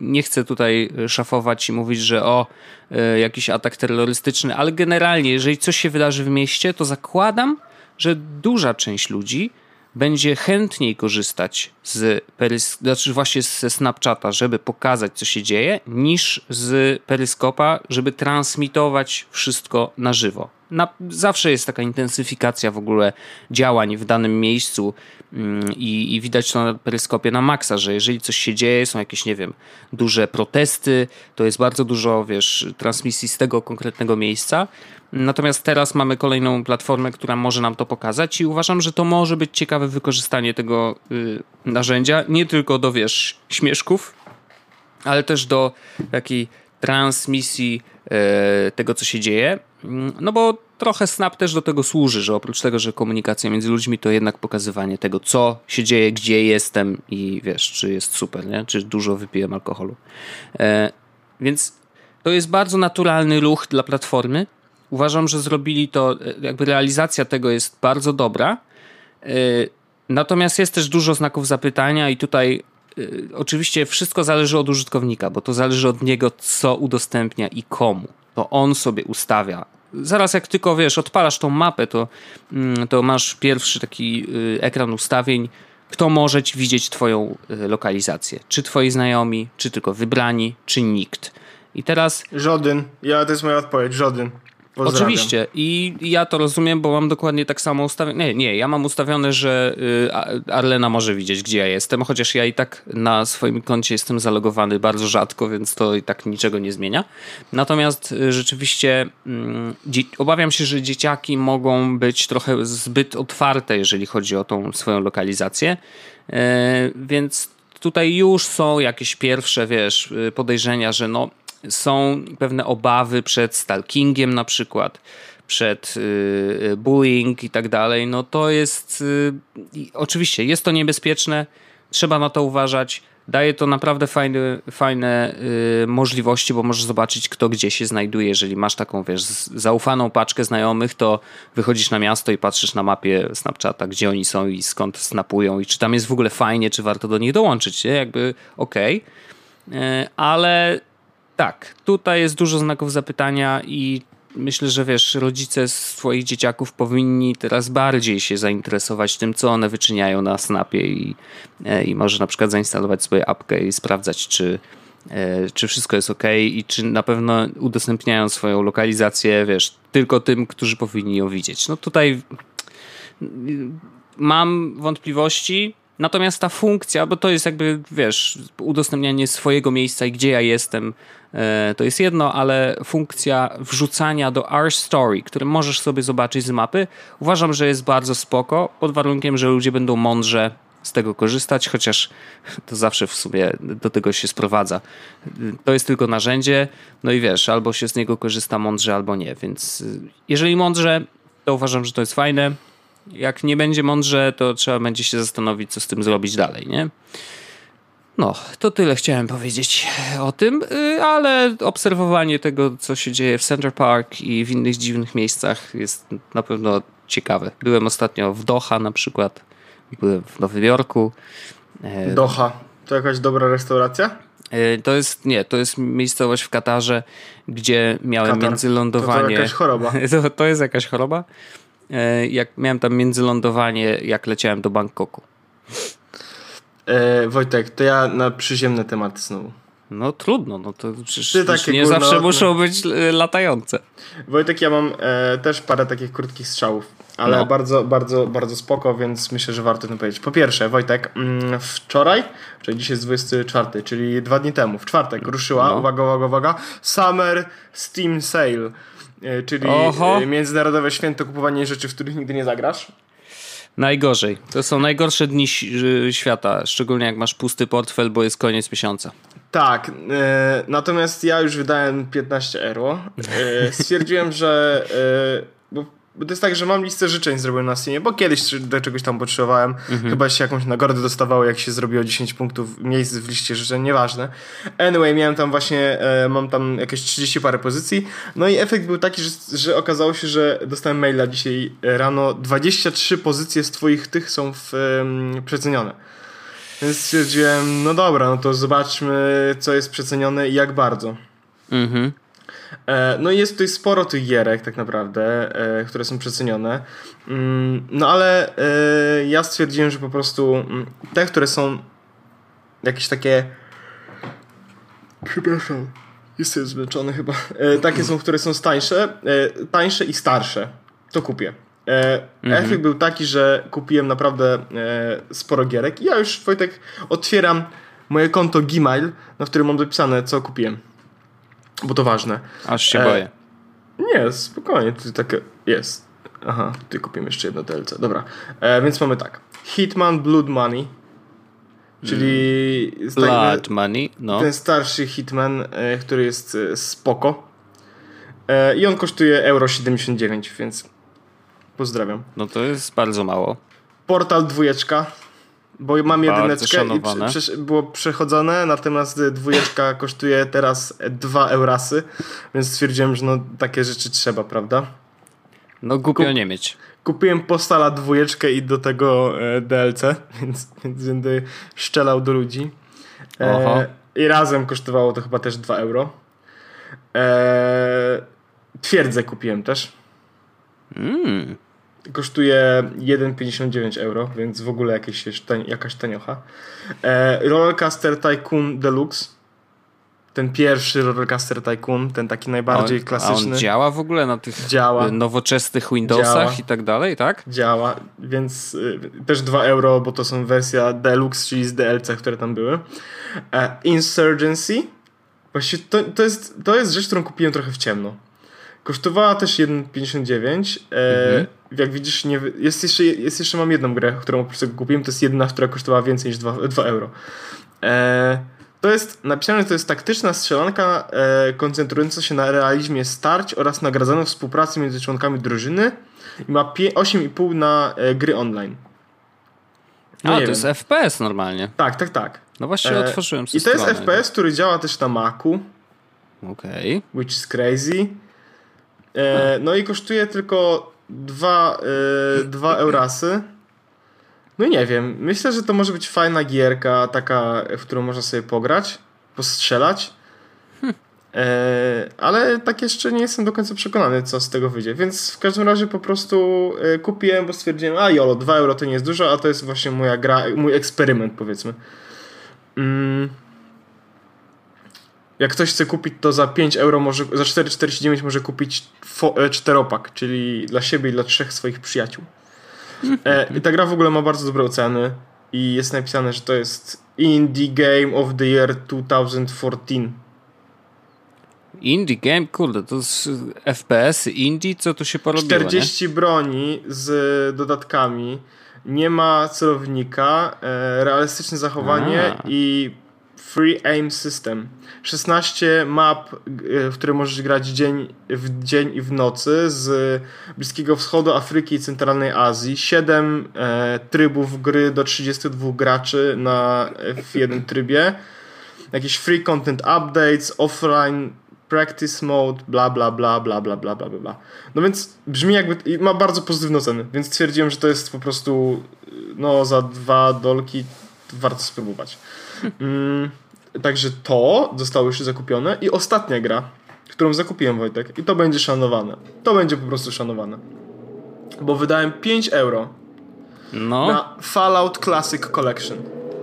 nie chcę tutaj szafować i mówić, że o, e, jakiś atak terrorystyczny, ale generalnie, jeżeli coś się wydarzy w mieście, to zakładam, że duża część ludzi będzie chętniej korzystać z perys- znaczy właśnie ze Snapchata, żeby pokazać, co się dzieje, niż z peryskopa, żeby transmitować wszystko na żywo. Na, zawsze jest taka intensyfikacja w ogóle działań w danym miejscu mm, i, i, widać to na peryskopie na maksa, że jeżeli coś się dzieje, są jakieś, nie wiem, duże protesty, to jest bardzo dużo, wiesz, transmisji z tego konkretnego miejsca. Natomiast teraz mamy kolejną platformę, która może nam to pokazać i uważam, że to może być ciekawe wykorzystanie tego y, narzędzia, nie tylko do, wiesz, śmieszków, ale też do takiej transmisji y, tego, co się dzieje. Mm, no bo trochę Snap też do tego służy, że oprócz tego, że komunikacja między ludźmi, to jednak pokazywanie tego, co się dzieje, gdzie jestem i wiesz, czy jest super, nie? czy dużo wypiłem alkoholu. E, więc to jest bardzo naturalny ruch dla platformy, Uważam, że zrobili to, e, jakby realizacja tego jest bardzo dobra. E, natomiast jest też dużo znaków zapytania, i tutaj e, oczywiście wszystko zależy od użytkownika, bo to zależy od niego, co udostępnia i komu. To on sobie ustawia. Zaraz jak tylko wiesz, odpalasz tą mapę, to, mm, to masz pierwszy taki ekran ustawień, kto może widzieć Twoją lokalizację. Czy Twoi znajomi, czy tylko wybrani, czy nikt. I teraz. Żaden. Ja, to jest moja odpowiedź. Żaden. Pozdrawiam. Oczywiście i ja to rozumiem, bo mam dokładnie tak samo ustawione. Nie, nie, ja mam ustawione, że y, Arlena może widzieć, gdzie ja jestem, chociaż ja i tak na swoim koncie jestem zalogowany bardzo rzadko, więc to i tak niczego nie zmienia. Natomiast y, rzeczywiście mm, obawiam się, że dzieciaki mogą być trochę zbyt otwarte, jeżeli chodzi o tą swoją lokalizację, y, więc tutaj już są jakieś pierwsze, wiesz, podejrzenia, że no są pewne obawy przed stalkingiem na przykład, przed y, y, bullying i tak dalej, no to jest y, oczywiście jest to niebezpieczne, trzeba na to uważać. Daje to naprawdę fajne, fajne możliwości, bo możesz zobaczyć, kto gdzie się znajduje. Jeżeli masz taką, wiesz, zaufaną paczkę znajomych, to wychodzisz na miasto i patrzysz na mapie Snapchata, gdzie oni są i skąd snapują i czy tam jest w ogóle fajnie, czy warto do nich dołączyć. Nie? Jakby okej. Okay. Ale tak, tutaj jest dużo znaków zapytania i myślę, że wiesz, rodzice swoich dzieciaków powinni teraz bardziej się zainteresować tym, co one wyczyniają na Snapie i, e, i może na przykład zainstalować sobie apkę i sprawdzać, czy, e, czy wszystko jest ok i czy na pewno udostępniają swoją lokalizację, wiesz, tylko tym, którzy powinni ją widzieć. No tutaj mam wątpliwości, Natomiast ta funkcja, bo to jest jakby, wiesz, udostępnianie swojego miejsca i gdzie ja jestem, e, to jest jedno, ale funkcja wrzucania do R Story, który możesz sobie zobaczyć z mapy, uważam, że jest bardzo spoko, pod warunkiem, że ludzie będą mądrze z tego korzystać, chociaż to zawsze w sumie do tego się sprowadza. To jest tylko narzędzie, no i wiesz, albo się z niego korzysta mądrze, albo nie, więc y, jeżeli mądrze, to uważam, że to jest fajne jak nie będzie mądrze, to trzeba będzie się zastanowić, co z tym zrobić dalej, nie? No, to tyle chciałem powiedzieć o tym, y, ale obserwowanie tego, co się dzieje w Center Park i w innych dziwnych miejscach jest na pewno ciekawe. Byłem ostatnio w Doha na przykład, byłem w Nowym Jorku. E, Doha, to jakaś dobra restauracja? E, to jest, nie, to jest miejscowość w Katarze, gdzie miałem Katar. międzylądowanie. To, to jakaś choroba. to, to jest jakaś choroba. E, jak miałem tam międzylądowanie, jak leciałem do Bangkoku. E, Wojtek, to ja na przyziemne tematy znowu. No trudno, no to przecież nie zawsze muszą być e, latające. Wojtek, ja mam e, też parę takich krótkich strzałów, ale no. bardzo, bardzo, bardzo spoko, więc myślę, że warto o tym powiedzieć. Po pierwsze, Wojtek, mm, wczoraj, czyli dzisiaj jest 24, czyli dwa dni temu, w czwartek ruszyła, no. uwaga, uwaga, uwaga, Summer Steam Sale czyli Oho. międzynarodowe święto kupowanie rzeczy, w których nigdy nie zagrasz. Najgorzej. To są najgorsze dni świata, szczególnie jak masz pusty portfel, bo jest koniec miesiąca. Tak, e, natomiast ja już wydałem 15 euro. E, stwierdziłem, że e, bo to jest tak, że mam listę życzeń zrobioną na Steamie, bo kiedyś do czegoś tam potrzebowałem. Mhm. Chyba się jakąś nagrodę dostawało, jak się zrobiło 10 punktów miejsc w liście życzeń, nieważne. Anyway, miałem tam właśnie, e, mam tam jakieś 30 parę pozycji. No i efekt był taki, że, że okazało się, że dostałem maila dzisiaj rano. 23 pozycje z twoich tych są w, e, przecenione. Więc stwierdziłem, no dobra, no to zobaczmy, co jest przecenione i jak bardzo. Mhm. E, no i jest tutaj sporo tych gierek tak naprawdę, e, które są przecenione. Mm, no ale e, ja stwierdziłem, że po prostu mm, te, które są jakieś takie... Przepraszam. Jestem zmęczony chyba. Takie są, które są tańsze, tańsze i starsze. To kupię. Mhm. Efekt był taki, że kupiłem naprawdę sporo gierek i ja już, Wojtek, otwieram moje konto Gmail, na którym mam dopisane, co kupiłem bo to ważne. Aż się e, boję. Nie, spokojnie, tutaj takie jest. Aha, tutaj kupimy jeszcze jedno DLC. Dobra, e, więc mamy tak. Hitman Blood Money, czyli mm. Blood Money, no. ten starszy Hitman, e, który jest e, spoko. E, I on kosztuje euro 79, więc pozdrawiam. No to jest bardzo mało. Portal dwójeczka bo mam jedyneczkę i prze, było przechodzone, natomiast dwójeczka kosztuje teraz 2 eurasy, więc stwierdziłem, że no takie rzeczy trzeba, prawda? No głupio Kup, nie mieć. Kupiłem postala dwójeczkę i do tego e, DLC, więc, więc będę szczelał do ludzi. E, I razem kosztowało to chyba też 2 euro. E, twierdzę kupiłem też. Mm. Kosztuje 1,59 euro, więc w ogóle jakieś, jakaś taniocha. E, Rollercoaster Tycoon Deluxe. Ten pierwszy Rollercoaster Tycoon, ten taki najbardziej on, klasyczny. On działa w ogóle na tych działa. nowoczesnych Windowsach działa. i tak dalej, tak? Działa, więc y, też 2 euro, bo to są wersja Deluxe, czyli z DLC, które tam były. E, Insurgency. Właściwie to, to, jest, to jest rzecz, którą kupiłem trochę w ciemno. Kosztowała też 1,59. E, mhm. Jak widzisz, nie, jest, jeszcze, jest jeszcze mam jedną grę, którą po prostu kupiłem. To jest jedna, która kosztowała więcej niż 2, 2 euro. E, to jest napisane, że to jest taktyczna strzelanka e, koncentrująca się na realizmie starć oraz nagradzaną współpracy między członkami drużyny i ma 8,5 na e, gry online. No A, to jest FPS normalnie. Tak, tak, tak. No właśnie e, otworzyłem sobie I to jest FPS, który działa też na Macu. Okej. Okay. Which is crazy. E, no i kosztuje tylko 2 e, dwa eurasy. No nie wiem, myślę, że to może być fajna gierka, taka, w którą można sobie pograć, postrzelać. E, ale tak jeszcze nie jestem do końca przekonany, co z tego wyjdzie. Więc w każdym razie po prostu e, kupiłem, bo stwierdziłem, a jolo, 2 euro to nie jest dużo, a to jest właśnie moja gra, mój eksperyment powiedzmy. Mm. Jak ktoś chce kupić to za 5 euro, może, za 4,49 może kupić e, czteropak, czyli dla siebie i dla trzech swoich przyjaciół. E, I ta gra w ogóle ma bardzo dobre oceny i jest napisane, że to jest Indie Game of the Year 2014. Indie game? Kurde, to jest FPS, indie, co tu się porobiło, 40 nie? broni z dodatkami, nie ma celownika, e, realistyczne zachowanie A. i Free Aim System. 16 map, e, w które możesz grać dzień w dzień i w nocy z Bliskiego Wschodu, Afryki i Centralnej Azji. 7 e, trybów gry do 32 graczy na, w jednym trybie. Jakieś free content updates, offline practice mode, bla bla bla bla bla bla bla bla. No więc brzmi jakby ma bardzo pozytywne oceny, więc stwierdziłem, że to jest po prostu no za dwa dolki warto spróbować. Mm. Także to zostało już zakupione i ostatnia gra, którą zakupiłem Wojtek i to będzie szanowane. To będzie po prostu szanowane. Bo wydałem 5 euro no. na Fallout Classic Collection.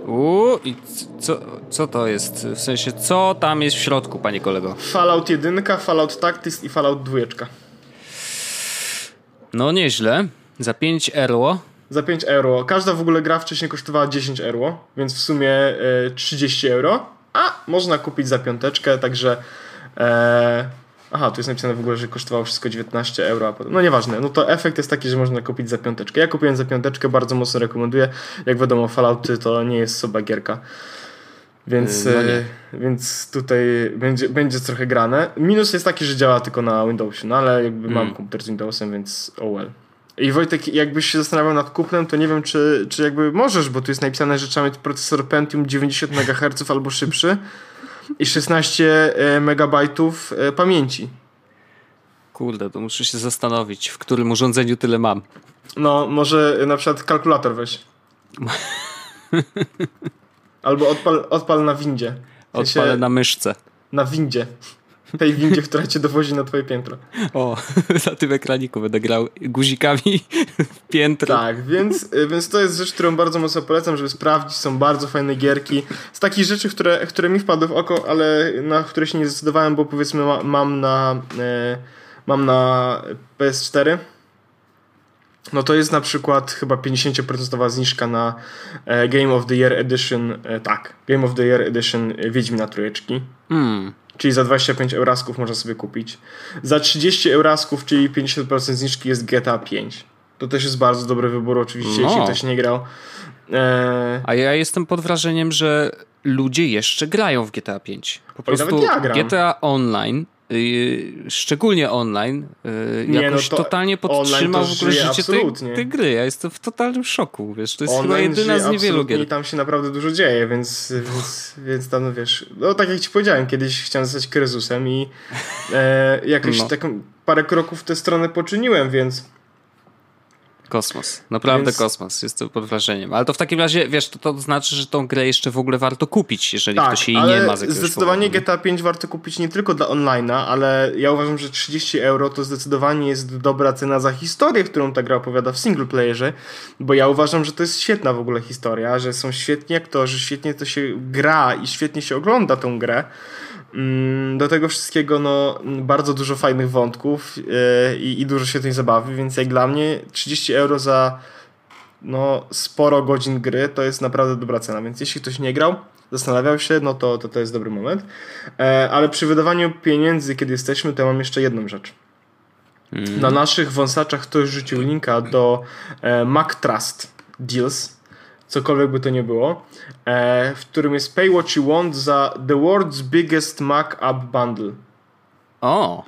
Uuu, i co, co to jest? W sensie, co tam jest w środku, panie kolego? Fallout 1, Fallout Tactics i Fallout 2. No nieźle. Za 5 euro. Za 5 euro. Każda w ogóle gra wcześniej kosztowała 10 euro, więc w sumie y, 30 euro a można kupić za piąteczkę, także e, Aha, tu jest napisane w ogóle, że kosztowało wszystko 19 euro, a potem... No nieważne, no to efekt jest taki, że można kupić za piąteczkę. Ja kupiłem za piąteczkę, bardzo mocno rekomenduję. Jak wiadomo, Fallouty to nie jest sobie gierka. Więc, Yy, no e, więc tutaj będzie, będzie trochę grane. Minus jest taki, że działa tylko na Windowsie, no ale jakby mam Mm. komputer z Windowsem, więc oh well. I Wojtek, jakbyś się zastanawiał nad kupnem, to nie wiem, czy, czy jakby możesz, bo tu jest napisane, że trzeba mieć procesor Pentium 90 MHz albo szybszy i 16 e, MB e, pamięci. Kurde, to muszę się zastanowić, w którym urządzeniu tyle mam. No, może na przykład kalkulator weź. Albo odpal, odpal na windzie. W sensie Odpalę na myszce. na windzie. Tej windzie, która cię dowozi na twoje piętro. O, na tym ekraniku będę grał guzikami w piętro. Tak, więc, y, więc to jest rzecz, którą bardzo mocno polecam, żeby sprawdzić. Są bardzo fajne gierki. Z takich rzeczy, które, które mi wpadły w oko, ale na które się nie zdecydowałem, bo powiedzmy ma, mam na e, mam na PS4. No to jest na przykład chyba 50% zniżka na e, Game of the Year Edition. E, tak, Game of the Year Edition Wiedźmina Trójeczki. Hmm. Czyli za 25 eurasków można sobie kupić. Za 30 eurasków, czyli 50% zniżki jest GTA 5. To też jest bardzo dobry wybór, oczywiście, No. jeśli ktoś nie grał. Eee, A ja jestem pod wrażeniem, że ludzie jeszcze grają w GTA 5. Po prostu nawet ja. GTA Online, szczególnie online, yy, Nie, jakoś no to totalnie podtrzymał to w ogóle życie tej, tej gry. Ja jestem w totalnym szoku, wiesz, to jest chyba online jedyna żyje z niewielu gier. I tam się naprawdę dużo dzieje, więc, więc, więc tam, no wiesz, no tak jak ci powiedziałem, kiedyś chciałem zostać kryzusem i e, jakoś No. taką parę kroków w tę stronę poczyniłem, więc Kosmos, naprawdę Więc- kosmos, jestem pod wrażeniem. Ale to w takim razie, wiesz, to, to znaczy, że tą grę jeszcze w ogóle warto kupić, jeżeli tak, ktoś jej nie ma z zdecydowanie powodu. GTA 5 warto kupić nie tylko dla online'a, ale ja uważam, że 30 euro to zdecydowanie jest dobra cena za historię, którą ta gra opowiada w single playerze, bo ja uważam, że to jest świetna w ogóle historia, że są świetni aktorzy, świetnie to się gra i świetnie się ogląda tą grę. Mm, Do tego wszystkiego no, bardzo dużo fajnych wątków yy, i, i dużo świetnej zabawy, więc jak dla mnie 30 euro za no, sporo godzin gry to jest naprawdę dobra cena, więc jeśli ktoś nie grał, zastanawiał się, no to to, to jest dobry moment. E, ale przy wydawaniu pieniędzy, kiedy jesteśmy, to ja mam jeszcze jedną rzecz. Mm. Na naszych wąsaczach ktoś rzucił linka do e, Mac Trust Deals, cokolwiek by to nie było, e, w którym jest Pay What You Want za The World's Biggest Mac App Bundle. O,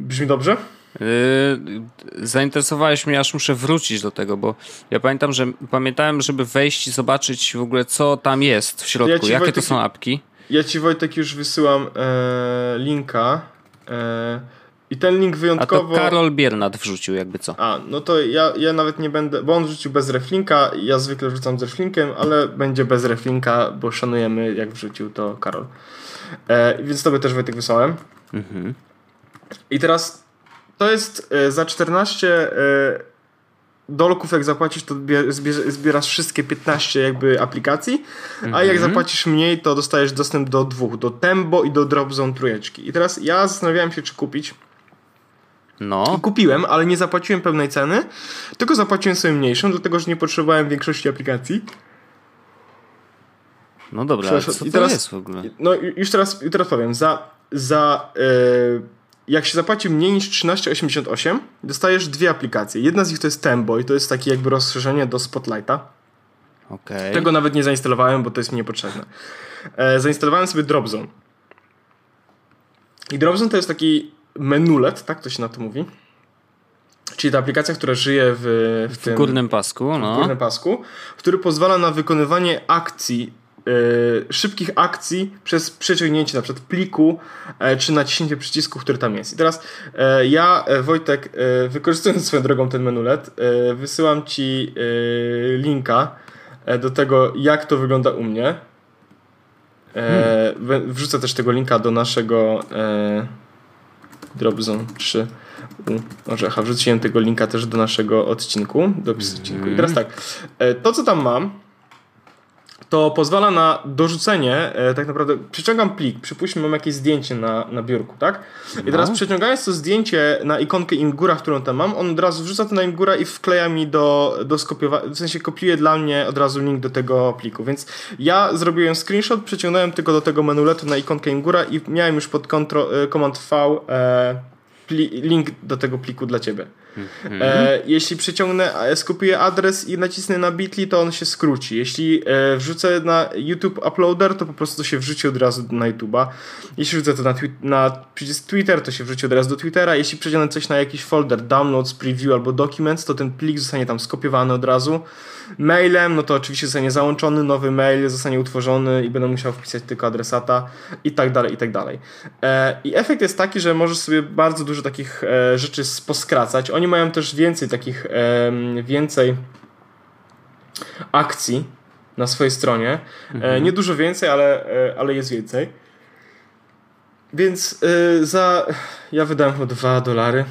Brzmi dobrze? Yy, zainteresowałeś mnie, aż muszę wrócić do tego, bo ja pamiętam, że pamiętałem, żeby wejść i zobaczyć w ogóle, co tam jest w środku, Ja jakie Wojtek, to są apki. Ja ci Wojtek już wysyłam e, linka e, i ten link A to wyjątkowo... Karol Biernat wrzucił, jakby co. A, no to ja, ja nawet nie będę, bo on wrzucił bez reflinka, ja zwykle wrzucam z reflinkiem, ale będzie bez reflinka, bo szanujemy jak wrzucił to Karol. E, więc tobie też Wojtek wysłałem. Mhm. I teraz to jest e, za 14 e, dolków jak zapłacisz, to zbierasz wszystkie 15 jakby aplikacji, a jak zapłacisz mniej, to dostajesz dostęp do dwóch, do Tembo i do Dropzone trójeczki. I teraz ja zastanawiałem się, czy kupić. No, I kupiłem, ale nie zapłaciłem pełnej ceny, tylko zapłaciłem sobie mniejszą, dlatego że nie potrzebowałem większości aplikacji. no dobra, ale co i to teraz- jest w ogóle? No już teraz, teraz powiem, za, za e, jak się zapłaci mniej niż 13,88, dostajesz dwie aplikacje. Jedna z nich to jest Tembo i to jest takie jakby rozszerzenie do Spotlighta. Okej. Tego nawet nie zainstalowałem, bo to jest mi niepotrzebne. E, zainstalowałem sobie Dropzone. I Dropzone to jest taki menulet, tak to się na to mówi. Czyli ta aplikacja, która żyje w, w, W tym, górnym pasku, w no. górnym pasku, który pozwala na wykonywanie akcji, e, szybkich akcji przez przeciągnięcie na przykład pliku, e, czy naciśnięcie przycisku, który tam jest. I teraz e, ja, Wojtek, wykorzystując swoją drogą ten menulet, wysyłam Ci linka do tego, jak to wygląda u mnie. We- Wrzucę też tego linka do naszego Dropzone 3. U, aha, wrzuciłem tego linka też do naszego odcinku, do odcinku. I teraz tak, e, to co tam mam, to pozwala na dorzucenie, e, tak naprawdę przeciągam plik, przypuśćmy mam jakieś zdjęcie na, na biurku, tak? I teraz no. przeciągając to zdjęcie na ikonkę Imgura, którą tam mam, on od razu wrzuca to na Imgura i wkleja mi do, do skopiowania, w sensie kopiuje dla mnie od razu link do tego pliku, więc ja zrobiłem screenshot, przeciągnąłem tylko do tego menuletu na ikonkę Imgura i miałem już pod kontro, e, Command V e, pli, link do tego pliku dla ciebie. E, jeśli przyciągnę, skupię adres i nacisnę na Bitly, to on się skróci. Jeśli e, wrzucę na YouTube Uploader, to po prostu się wrzuci od razu na YouTube'a. Jeśli wrzucę to na, twi na przycisk Twitter, to się wrzuci od razu do Twittera. Jeśli przeciągnę coś na jakiś folder, downloads, preview albo documents, to ten plik zostanie tam skopiowany od razu. Mailem, no to oczywiście zostanie załączony nowy mail, zostanie utworzony i będę musiał wpisać tylko adresata i tak dalej, i tak dalej. E, I efekt jest taki, że możesz sobie bardzo dużo takich e, rzeczy poskracać. Oni mają też więcej takich, e, więcej akcji na swojej stronie. Mhm. Nie dużo więcej, ale, ale jest więcej. Więc za. Ja wydałem chyba 2 dolary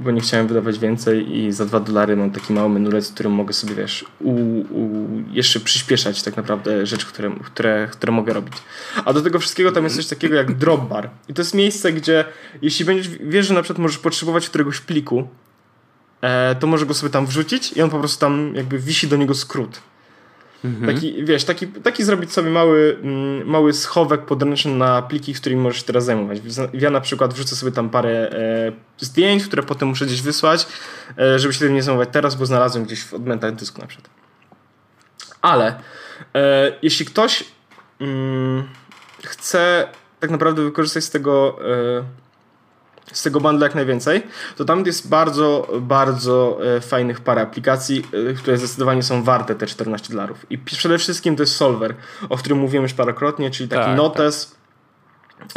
bo nie chciałem wydawać więcej i za 2 dolary mam taki mały menulet, w którym mogę sobie, wiesz, u, u, jeszcze przyspieszać tak naprawdę rzeczy, które, które, które mogę robić. A do tego wszystkiego tam jest coś takiego jak Dropbar. I to jest miejsce, gdzie jeśli będziesz, wiesz, że na przykład możesz potrzebować któregoś pliku, e, to może go sobie tam wrzucić i on po prostu tam jakby wisi do niego skrót. Mhm. Taki, wiesz, taki, taki zrobić sobie mały, mm, mały schowek podręczny na pliki, którymi możesz teraz zajmować. Ja na przykład wrzucę sobie tam parę e, zdjęć, które potem muszę gdzieś wysłać, e, żeby się tym nie zajmować teraz, bo znalazłem gdzieś w odmętach dysku na przykład. Ale e, jeśli ktoś mm, chce tak naprawdę wykorzystać z tego e, z tego bundle jak najwięcej, to tam jest bardzo, bardzo e, fajnych parę aplikacji, e, które zdecydowanie są warte te 14 dolarów. I przede wszystkim to jest Solver, o którym mówiłem już parokrotnie, czyli taki tak, Notes, tak.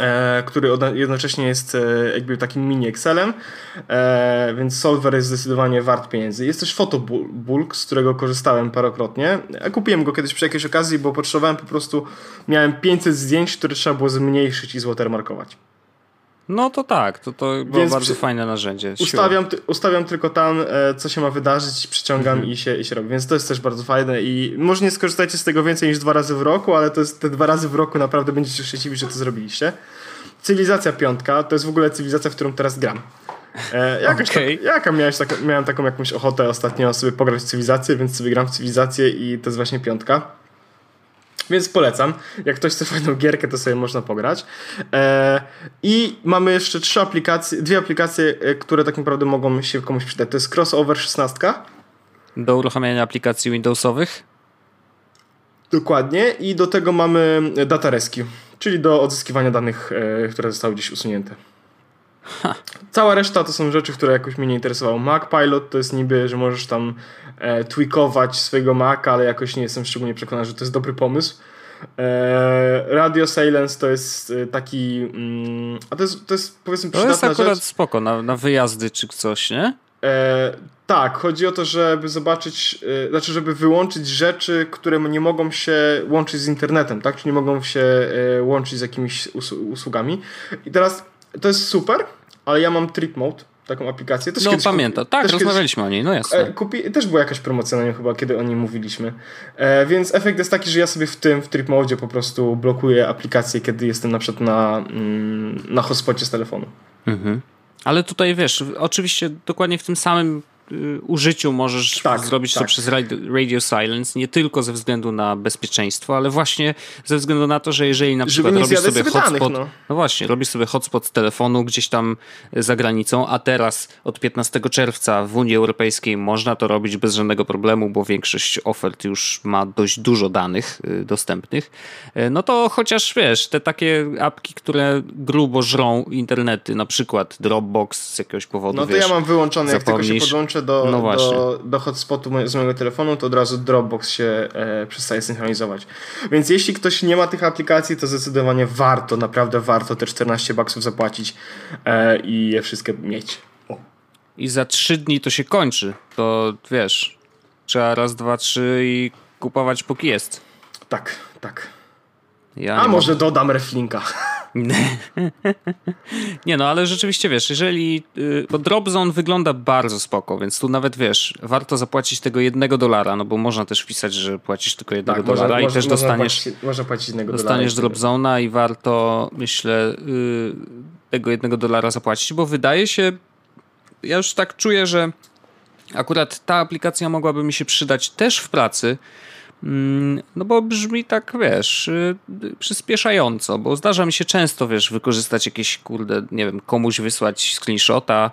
E, który jednocześnie jest e, jakby takim mini Excelem, e, więc Solver jest zdecydowanie wart pieniędzy. Jest też Photobulk, z którego korzystałem parokrotnie. Kupiłem go kiedyś przy jakiejś okazji, bo potrzebowałem po prostu, miałem 500 zdjęć, które trzeba było zmniejszyć i zwatermarkować. No to tak, to, to było Więc bardzo przy... fajne narzędzie. Ustawiam, ustawiam tylko tam, e, co się ma wydarzyć, przyciągam mhm. i, się, i się robi. Więc to jest też bardzo fajne i może nie skorzystajcie z tego więcej niż dwa razy w roku, ale to jest te dwa razy w roku naprawdę będziecie szczęśliwi, że to zrobiliście. Cywilizacja piątka to jest w ogóle cywilizacja, w którą teraz gram. E, jakoś okay. tak, jaka miałeś tak, miałem taką jakąś ochotę ostatnio sobie pograć w cywilizację, więc sobie gram w cywilizację i to jest właśnie piątka. Więc polecam. Jak ktoś chce fajną gierkę, to sobie można pograć. E, I mamy jeszcze trzy aplikacje, dwie aplikacje, e, które tak naprawdę mogą się komuś przydać. To jest Crossover 16. Do uruchamiania aplikacji Windowsowych. Dokładnie. I do tego mamy Data Rescue, czyli do odzyskiwania danych, e, które zostały gdzieś usunięte. Ha. Cała reszta to są rzeczy, które jakoś mnie nie interesowały. Mac Pilot to jest niby, że możesz tam e, tweakować swojego Maca, ale jakoś nie jestem szczególnie przekonany, że to jest dobry pomysł. E, Radio Silence to jest e, taki. Mm, a to jest, to jest powiedzmy To jest akurat rzecz. spoko na, na wyjazdy czy coś, nie? E, tak, chodzi o to, żeby zobaczyć, e, znaczy, żeby wyłączyć rzeczy, które nie mogą się łączyć z internetem, tak? Czy nie mogą się e, łączyć z jakimiś usługami. I teraz to jest super, ale ja mam Trip Mode, taką aplikację. Też no pamiętam, tak, też rozmawialiśmy kiedyś, o niej, no jasne. E, kupi, też była jakaś promocja na nią chyba, kiedy o niej mówiliśmy. E, więc efekt jest taki, że ja sobie w tym, w Trip Mode po prostu blokuję aplikację, kiedy jestem na przykład na, mm, na hotspocie z telefonu. Mhm. Ale tutaj wiesz, oczywiście dokładnie w tym samym użyciu możesz tak, zrobić tak. to przez Radio Silence, nie tylko ze względu na bezpieczeństwo, ale właśnie ze względu na to, że jeżeli na przykład robisz sobie hotspot, danych, no. no. właśnie, robisz sobie hotspot z telefonu gdzieś tam za granicą, a teraz od 15 czerwca w Unii Europejskiej można to robić bez żadnego problemu, bo większość ofert już ma dość dużo danych y, dostępnych, y, no to chociaż wiesz, te takie apki, które grubo żrą internety, na przykład Dropbox z jakiegoś powodu, No to wiesz, ja mam wyłączone, jak tylko się podłączę podłączę do, no do, do hotspotu z mojego telefonu, to od razu Dropbox się e, przestaje synchronizować. Więc jeśli ktoś nie ma tych aplikacji, to zdecydowanie warto, naprawdę warto te 14 baksów zapłacić e, i je wszystkie mieć. O. I za 3 dni to się kończy. To wiesz, trzeba raz, dwa, trzy i kupować póki jest. Tak, tak. Ja A może dodam reflinka. Nie no, ale rzeczywiście wiesz, jeżeli. Y, bo Dropzone wygląda bardzo spoko, więc tu nawet wiesz, warto zapłacić tego jednego dolara, no bo można też wpisać, że płacisz tylko jednego tak, dolara może, i też dostaniesz. Płacić, można płacić jednego dostaniesz dolara. Dropzona i warto, myślę, y, tego jednego dolara zapłacić, bo wydaje się. Ja już tak czuję, że akurat ta aplikacja mogłaby mi się przydać też w pracy no bo brzmi tak, wiesz, y, przyspieszająco, bo zdarza mi się często, wiesz, wykorzystać jakieś, kurde, nie wiem, komuś wysłać screenshota,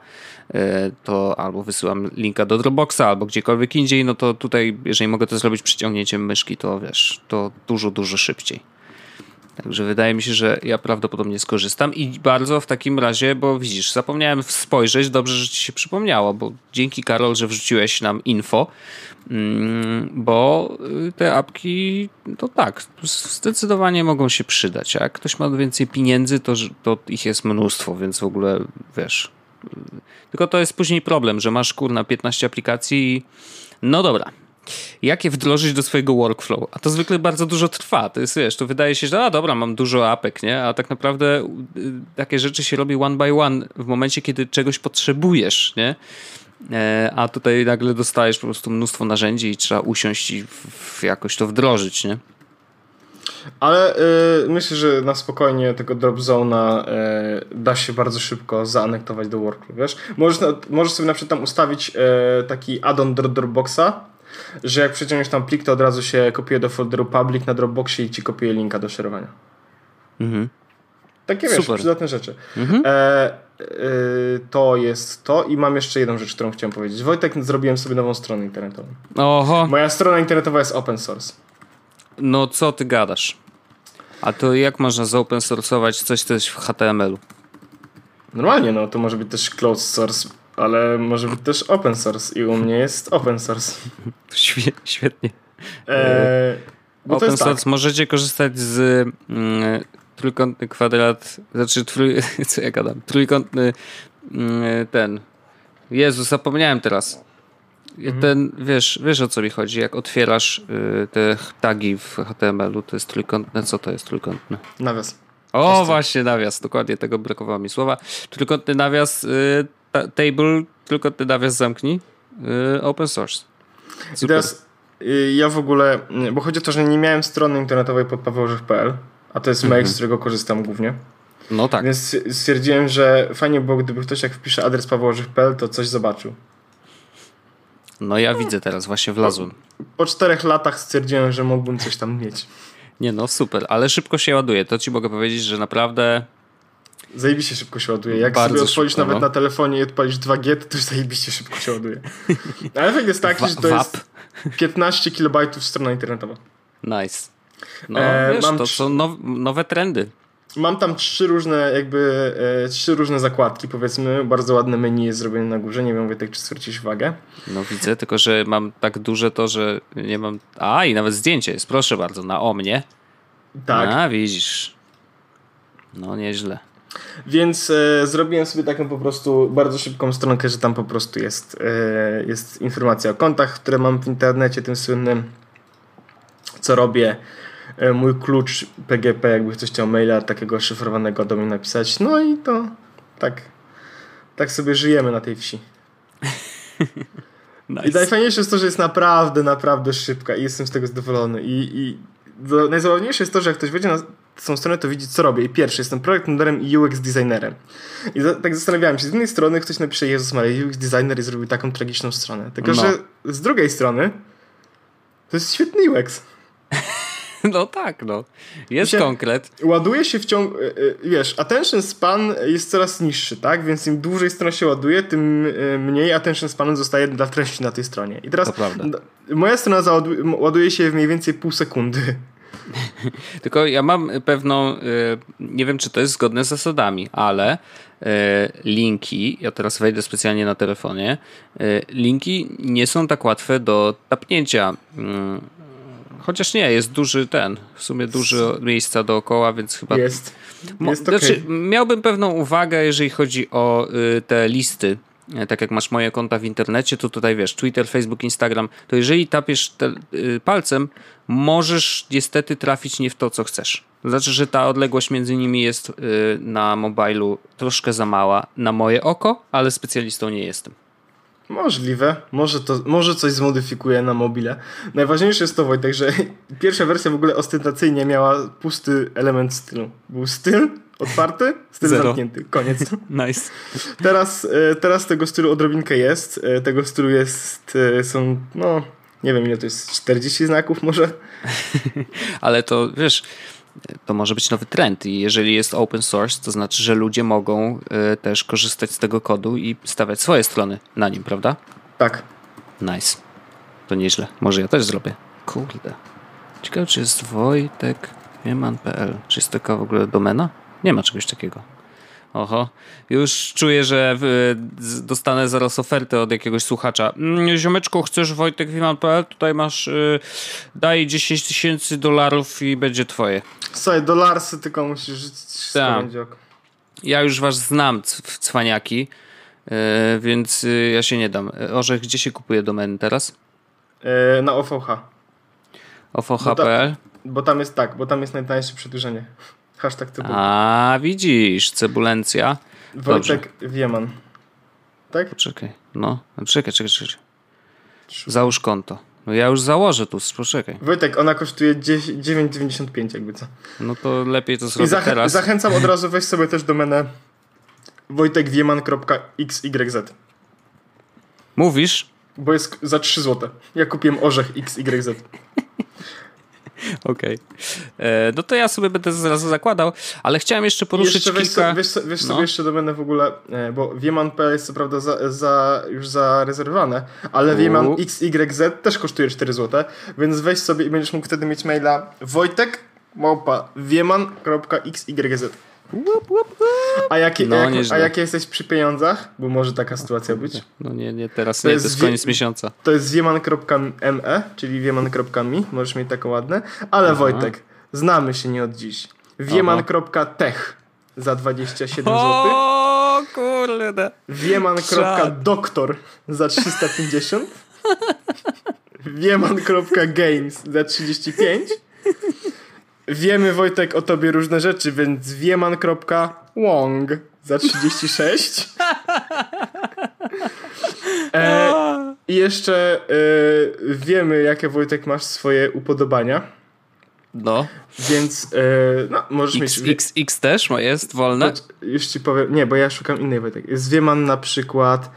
y, to albo wysyłam linka do Dropboxa, albo gdziekolwiek indziej, no to tutaj, jeżeli mogę to zrobić przyciągnięciem myszki, to wiesz, to dużo, dużo szybciej. Także wydaje mi się, że ja prawdopodobnie skorzystam i bardzo w takim razie, bo widzisz, zapomniałem spojrzeć, dobrze, że ci się przypomniało, bo dzięki Karol, że wrzuciłeś nam info, mm, bo y, te apki, to tak, zdecydowanie mogą się przydać. Jak ktoś ma więcej pieniędzy, to, to ich jest mnóstwo, więc w ogóle wiesz. Y, tylko to jest później problem, że masz kurna 15 aplikacji i no dobra, jak je wdrożyć do swojego workflow. A to zwykle bardzo dużo trwa. To jest, wiesz, to wydaje się, że a dobra, mam dużo apek, nie? A tak naprawdę y, takie rzeczy się robi one by one w momencie, kiedy czegoś potrzebujesz, nie? E, a tutaj nagle dostajesz po prostu mnóstwo narzędzi i trzeba usiąść i jakoś to wdrożyć, nie? Ale y, myślę, że na spokojnie tego drop zona y, da się bardzo szybko zaanektować do workflow, wiesz? Możesz, możesz sobie na przykład tam ustawić y, taki add-on do Dropboxa, że jak przeciągniesz tam plik, to od razu się kopiuje do folderu public na Dropboxie i ci kopiuje linka do szerowania. Mhm. Takie wiesz, Super. przydatne rzeczy. Mhm. E, e, to jest to i mam jeszcze jedną rzecz, którą chciałem powiedzieć. Wojtek, zrobiłem sobie nową stronę internetową. Oho. Moja strona internetowa jest open source. No co ty gadasz? A to jak można zopen source'ować coś, co jest w HTML-u? Normalnie, no to może być też closed source ale może być też open source i u mnie jest open source. Świetnie. E, open tak. source tak. możecie korzystać z mm, trójkątny kwadrat, znaczy trój, co ja gadam, trójkątny mm, ten. Jezu, zapomniałem teraz. Mhm. Ten, wiesz, wiesz o co mi chodzi, jak otwierasz y, te tagi w HTML-u, to jest trójkątne, co to jest trójkątne? Nawias. O, właśnie, nawias, dokładnie, tego brakowało mi słowa. Trójkątny nawias y, table, tylko ty nawias zamknij. Yy, open source. Super. teraz yy, ja w ogóle, bo chodzi o to, że nie miałem strony internetowej pod pawełżych.pl, a to jest mhm. mail, z którego korzystam głównie. No tak. Więc stwierdziłem, że fajnie było, gdyby ktoś jak wpisze adres pawełżych.pl, to coś zobaczył. No ja widzę teraz, właśnie wlazłem. Po, po czterech latach stwierdziłem, że mógłbym coś tam mieć. Nie no, super, ale szybko się ładuje. To ci mogę powiedzieć, że naprawdę Zajebiście szybko się ładuje. Jak Bardzo sobie odpalisz szybko, nawet no. na telefonie i odpalisz 2G, to już zajebiście szybko się ładuje. Ale efekt jest taki, że to jest 15 KB strona internetowa. Nice. No e, wiesz, to są now, nowe trendy. Mam tam trzy różne jakby, e, trzy różne zakładki powiedzmy. Bardzo ładne menu jest zrobione na górze. Nie wiem Wojtek, czy zwrócisz uwagę. No widzę, tylko że mam tak duże to, że nie mam... A i nawet zdjęcie jest, proszę bardzo, na o mnie. Tak. A widzisz. No nieźle. Więc e, zrobiłem sobie taką po prostu bardzo szybką stronkę, że tam po prostu jest, e, jest informacja o kontach, które mam w internecie, tym słynnym, co robię, e, mój klucz PGP, jakby ktoś chciał maila takiego szyfrowanego do mnie napisać. No i to tak, tak sobie żyjemy na tej wsi. nice. I najfajniejsze jest to, że jest naprawdę, naprawdę szybka i jestem z tego zadowolony. I, i najzabawniejsze jest to, że jak ktoś wejdzie na tą stronę, to widzi, co robię. I pierwszy, jestem projekt i UX designerem. I za, tak zastanawiałem się, z jednej strony ktoś napisze, Jezus Maria, UX designer i zrobił taką tragiczną stronę. Tylko, no. że z drugiej strony to jest świetny UX. No tak, no. Jest się, konkret. Ładuje się w ciągu, e, e, wiesz, attention span jest coraz niższy, tak? Więc im dłużej strona się ładuje, tym e, mniej attention spanu zostaje dla treści na tej stronie. I teraz moja strona ładuje się w mniej więcej pół sekundy. Tylko ja mam pewną, nie wiem czy to jest zgodne z zasadami, ale linki, ja teraz wejdę specjalnie na telefonie, linki nie są tak łatwe do tapnięcia Chociaż nie, jest duży ten, w sumie dużo miejsca dookoła, więc chyba... Jest. jest znaczy, okay. Miałbym pewną uwagę, jeżeli chodzi o y, te listy tak jak masz moje konta w internecie, to tutaj wiesz, Twitter, Facebook, Instagram, to jeżeli tapiesz te, y, palcem, możesz niestety trafić nie w to, co chcesz. To znaczy, że ta odległość między nimi jest y, na mobilu troszkę za mała na moje oko, ale specjalistą nie jestem. Możliwe, może, to, może coś zmodyfikuje na mobile. Najważniejsze jest to, Wojtek, że pierwsza wersja w ogóle ostentacyjnie miała pusty element stylu. Był styl otwarty, styl Zero. zamknięty. Koniec. Nice. Teraz, e, teraz tego stylu odrobinkę jest. E, Tego stylu jest, e, są, no, nie wiem ile to jest, 40 znaków może? Ale to wiesz, to może być nowy trend i jeżeli jest open source, to znaczy, że ludzie mogą też korzystać z tego kodu i stawiać swoje strony na nim, prawda? Tak. Nice. To nieźle. Może ja też zrobię. Kurde. Ciekawe, czy jest wojtek.wieman.pl. Czy jest taka w ogóle domena? Nie ma czegoś takiego. Oho. Już czuję, że z- dostanę zaraz ofertę od jakiegoś słuchacza. Mm, Ziomeczku, chcesz wojtek.wieman.pl? Tutaj masz, y, daj 10 tysięcy dolarów i będzie twoje. Słuchaj, dolarsy tylko musisz Tak. Ja już was znam, cwaniaki, y, więc y, ja się nie dam. Orzech, gdzie się kupuje domeny teraz? E, Na OVH. OVH.pl? Bo tam jest tak, bo tam jest najtańsze przedłużenie. Hashtag. A, widzisz, cebulencja. Wojtek Wieman. Tak? Poczekaj, no, czekaj, czekaj, czekaj. Załóż konto. No ja już założę tu, poczekaj. Wojtek, ona kosztuje 10 9,95 jakby co. No to lepiej to I zrobię zachę- teraz. zachęcam od razu, weź sobie też domenę wojtekwieman.xyz Mówisz? bo jest za 3 zł. Ja kupiłem orzech XYZ. Okej. E, No to ja sobie będę zaraz zakładał, ale chciałem jeszcze poruszyć jeszcze weź, kilka... so, wiesz, so- wiesz No. sobie jeszcze w ogóle, e, bo wieman.pl jest co prawda za, za, już zarezerwowane, ale wieman U. XYZ też kosztuje 4 zł, więc weź sobie i będziesz mógł wtedy mieć maila wojtek małpa wieman.xyz. Łup, łup, łup. A jakie, No, jak, a jakie jesteś przy pieniądzach? Bo może taka sytuacja być. No nie, nie, teraz To nie, jest to jest wie- koniec miesiąca. To jest wieman.me, czyli wieman.me, możesz mieć taką ładne. Ale Wojtek, znamy się nie od dziś. Wieman.tech za 27 zł. O kurde. Wieman.doktor za 350. Wieman.games za 35. Wiemy Wojtek o tobie różne rzeczy, więc wieman.wong za 36. E, I jeszcze e, wiemy, jakie Wojtek masz swoje upodobania, No. więc e, no, możesz X, mieć. X, X też ma- jest wolne? Już ci powiem. Nie, bo ja szukam innej Wojtek. Jest Wieman na przykład.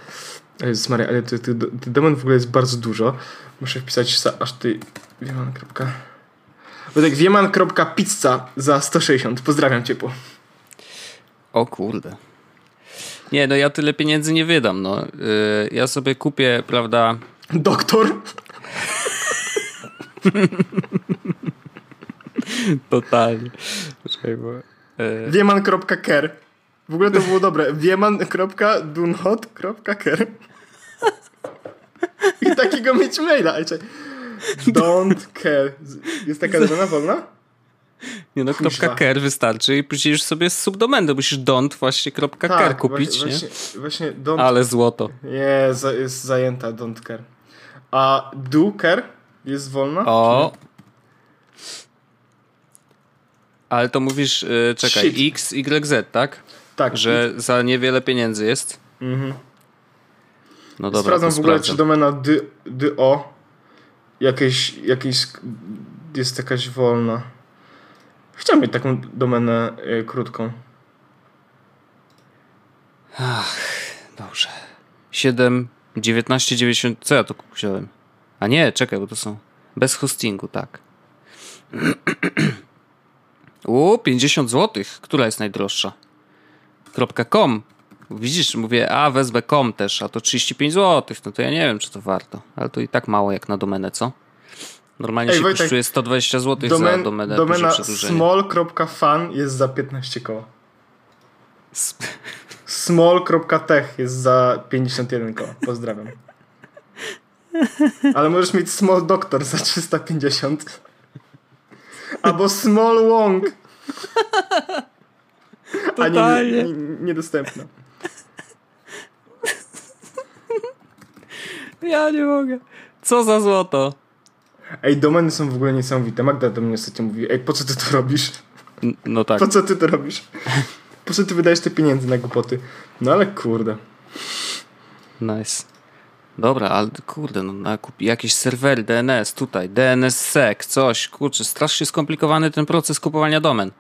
Jezus Maria, ale tych ty, ty domen w ogóle jest bardzo dużo. Muszę wpisać sa- aż ty. Wieman. kropka- Wojtek, wieman.pizza za 160. Pozdrawiam ciepło. O kurde. Nie, no ja tyle pieniędzy nie wydam, no. Y, ja sobie kupię, prawda, Doktor. totalnie. Bo... y, Wieman.ker. W ogóle to było dobre. Wieman.dunhot.ker. I takiego mieć maila. Czekaj. Don't care. Jest taka domena wolna? Nie no, Kuźwa. kropka .ker wystarczy i później już sobie z subdomenę musisz don't właśnie kropka .ker kupić, Tak, właśnie, nie? Właśnie, don't Ale złoto. Nie, za, jest zajęta, don't care. A do care jest wolna? O! Ale to mówisz, y, czekaj, Shit. X, Y, Z, tak? Tak, Że za niewiele pieniędzy jest? Mhm. No dobra, Sprawdzam w ogóle, sprawdzam. czy domena dy, dy.o jakieś, jakieś jest jakaś wolna. Chciałbym mieć taką domenę y, krótką. Dobrze. 7, 19, 90. Co ja tu? A nie, czekaj, bo to są. Bez hostingu, tak. U, 50 zł. Która jest najdroższa? .com. Widzisz, mówię, a wezmę com też, a to 35 zł. No to ja nie wiem, czy to warto. Ale to i tak mało jak na domenę, co? Normalnie Ej, się Wojtek, kosztuje 120 zł za Domen, domenę domena small.fan jest za 15 koła. Small.tech jest za 51 koła. Pozdrawiam. Ale możesz mieć Small Doctor za 350. Albo Small Wong. A nie, Totalnie. nie, niedostępna. Ja nie mogę. Co za złoto? Ej, domeny są w ogóle niesamowite. Magda do mnie ostatnio mówi, ej, po co ty to robisz? No tak. Po co ty to robisz? Po co ty wydajesz te pieniądze na głupoty? No ale kurde. Nice. Dobra, ale kurde, no na kup jakieś serwery DNS tutaj, DNSSEC, coś, kurczę, strasznie skomplikowany ten proces kupowania domen.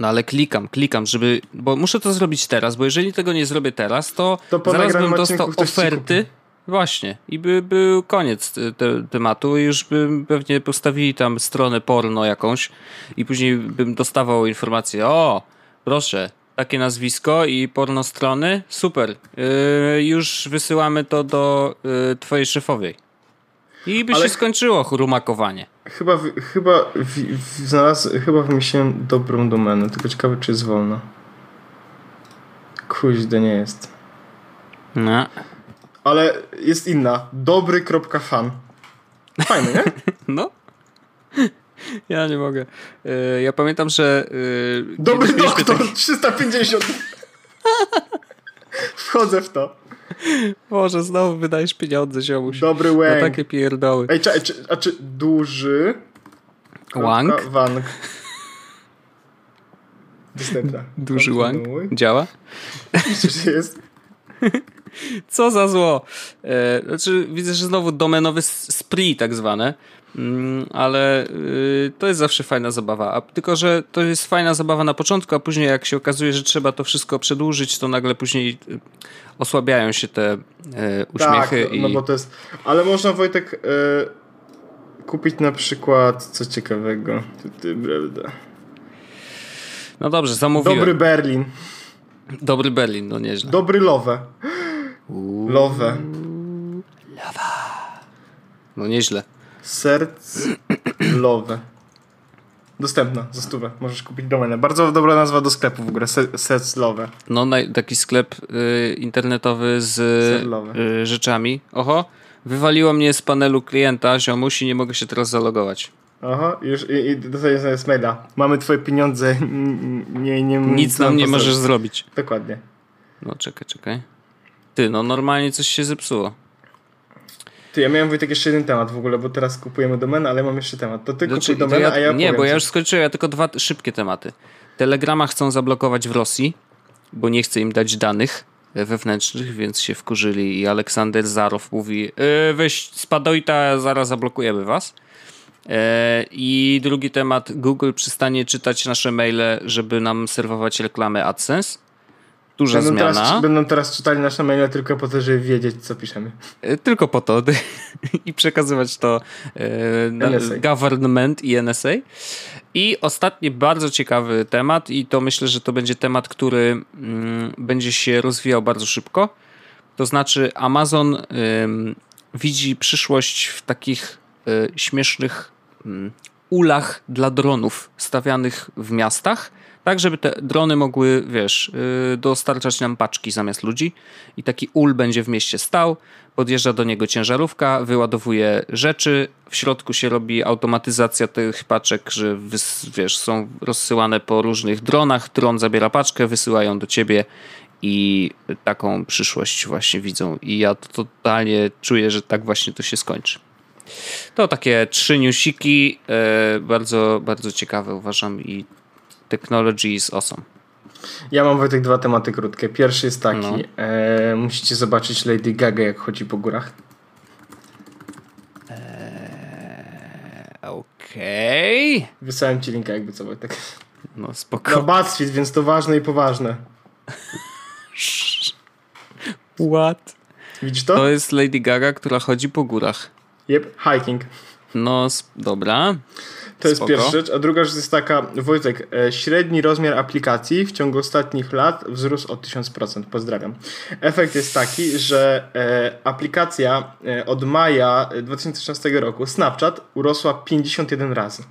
No ale klikam, klikam, żeby, bo muszę to zrobić teraz, bo jeżeli tego nie zrobię teraz, to, To zaraz bym dostał oferty. Właśnie. I by był koniec te, te, tematu i już bym pewnie postawili tam stronę porno jakąś i później bym dostawał informację, o, proszę, takie nazwisko i porno strony, super, yy, już wysyłamy to do yy, twojej szefowej. I by Ale- się skończyło rumakowanie. Chyba, chyba, w, w, znalazł, chyba wymyśliłem dobrą domenę, tylko ciekawe czy jest wolna. Kuźde nie jest. No. Ale jest inna. Dobry.fan. Fajny, nie? no. Ja nie mogę. Yy, ja pamiętam, że... Yy, Dobry mieliśmy doktor, taki- 350. Wchodzę w to. Boże, znowu wydajesz pieniądze, ziomuś. Dobry Na łęk. takie pierdoły. Ej, czy, czy, a czy duży... Łang? Wang. Dostępna. Duży łang. Działa? Jest. Co za zło. E, znaczy, widzę, że znowu domenowy spree tak zwane. Mm, ale y, to jest zawsze fajna zabawa. A tylko, że to jest fajna zabawa na początku, a później jak się okazuje, że trzeba to wszystko przedłużyć, to nagle później y, osłabiają się te e, uśmiechy. Tak, no i... bo to jest... Ale można, Wojtek, e, kupić na przykład coś ciekawego. Ty, prawda. No dobrze, zamówiłem. Dobry Berlin. Dobry Berlin, no nieźle. Dobry Love. Love. No nieźle. Serc Love. Dostępna za stówę. Możesz kupić domenę. Bardzo dobra nazwa do sklepu w ogóle. Se- Serc Love. No taki sklep y, internetowy z y, rzeczami. Oho, wywaliło mnie z panelu klienta, ziomuś i nie mogę się teraz zalogować. Aha, już i, i dostajesz maila. Mamy twoje pieniądze. Nie, nie, Nic nam nie możesz zrobić. Dokładnie. No czekaj, czekaj. Ty, no normalnie coś się zepsuło. Ty, ja miałem Wojtek jeszcze jeden temat w ogóle, bo teraz kupujemy domenę, ale mam jeszcze temat. To ty Znaczy, kupuj domenę, ja, a ja nie, bo ja już skończyłem, ja tylko dwa szybkie tematy. Telegrama chcą zablokować w Rosji, bo nie chce im dać danych e, wewnętrznych, więc się wkurzyli i Aleksander Zarow mówi yy, weź spadojta, zaraz zablokujemy was. E, I drugi temat, Google przestanie czytać nasze maile, żeby nam serwować reklamy AdSense. Duża Będą zmiana. teraz, będą teraz czytali nasze maile tylko po to, żeby wiedzieć, co piszemy. E, Tylko po to i przekazywać to e, na NSA. government i NSA. I ostatni bardzo ciekawy temat i to myślę, że to będzie temat, który mm, będzie się rozwijał bardzo szybko. To znaczy Amazon widzi przyszłość w takich y, śmiesznych ym, ulach dla dronów stawianych w miastach, tak żeby te drony mogły, wiesz, y, dostarczać nam paczki zamiast ludzi. I taki ul będzie w mieście stał, podjeżdża do niego ciężarówka, wyładowuje rzeczy, w środku się robi automatyzacja tych paczek, że wiesz, są rozsyłane po różnych dronach, dron zabiera paczkę, wysyłają do ciebie i taką przyszłość właśnie widzą. I ja totalnie czuję, że tak właśnie to się skończy. To takie trzy newsiki, e, bardzo, bardzo ciekawe uważam i technology is awesome. Ja mam Wojtek dwa tematy krótkie. Pierwszy jest taki. No. E, musicie zobaczyć Lady Gaga, jak chodzi po górach. Okej. Wysłałem ci linka, jakby co Wojtek. No No spoko. BuzzFeed, więc to ważne i poważne. What? Widzisz to? To jest Lady Gaga, która chodzi po górach. Yep, hiking. No, dobra. To jest Spoko. pierwsza rzecz. A druga rzecz jest taka, Wojtek, e, średni rozmiar aplikacji w ciągu ostatnich lat wzrósł o 1000%. Pozdrawiam. Efekt jest taki, że e, aplikacja e, od maja 2013 roku, Snapchat, urosła 51 razy.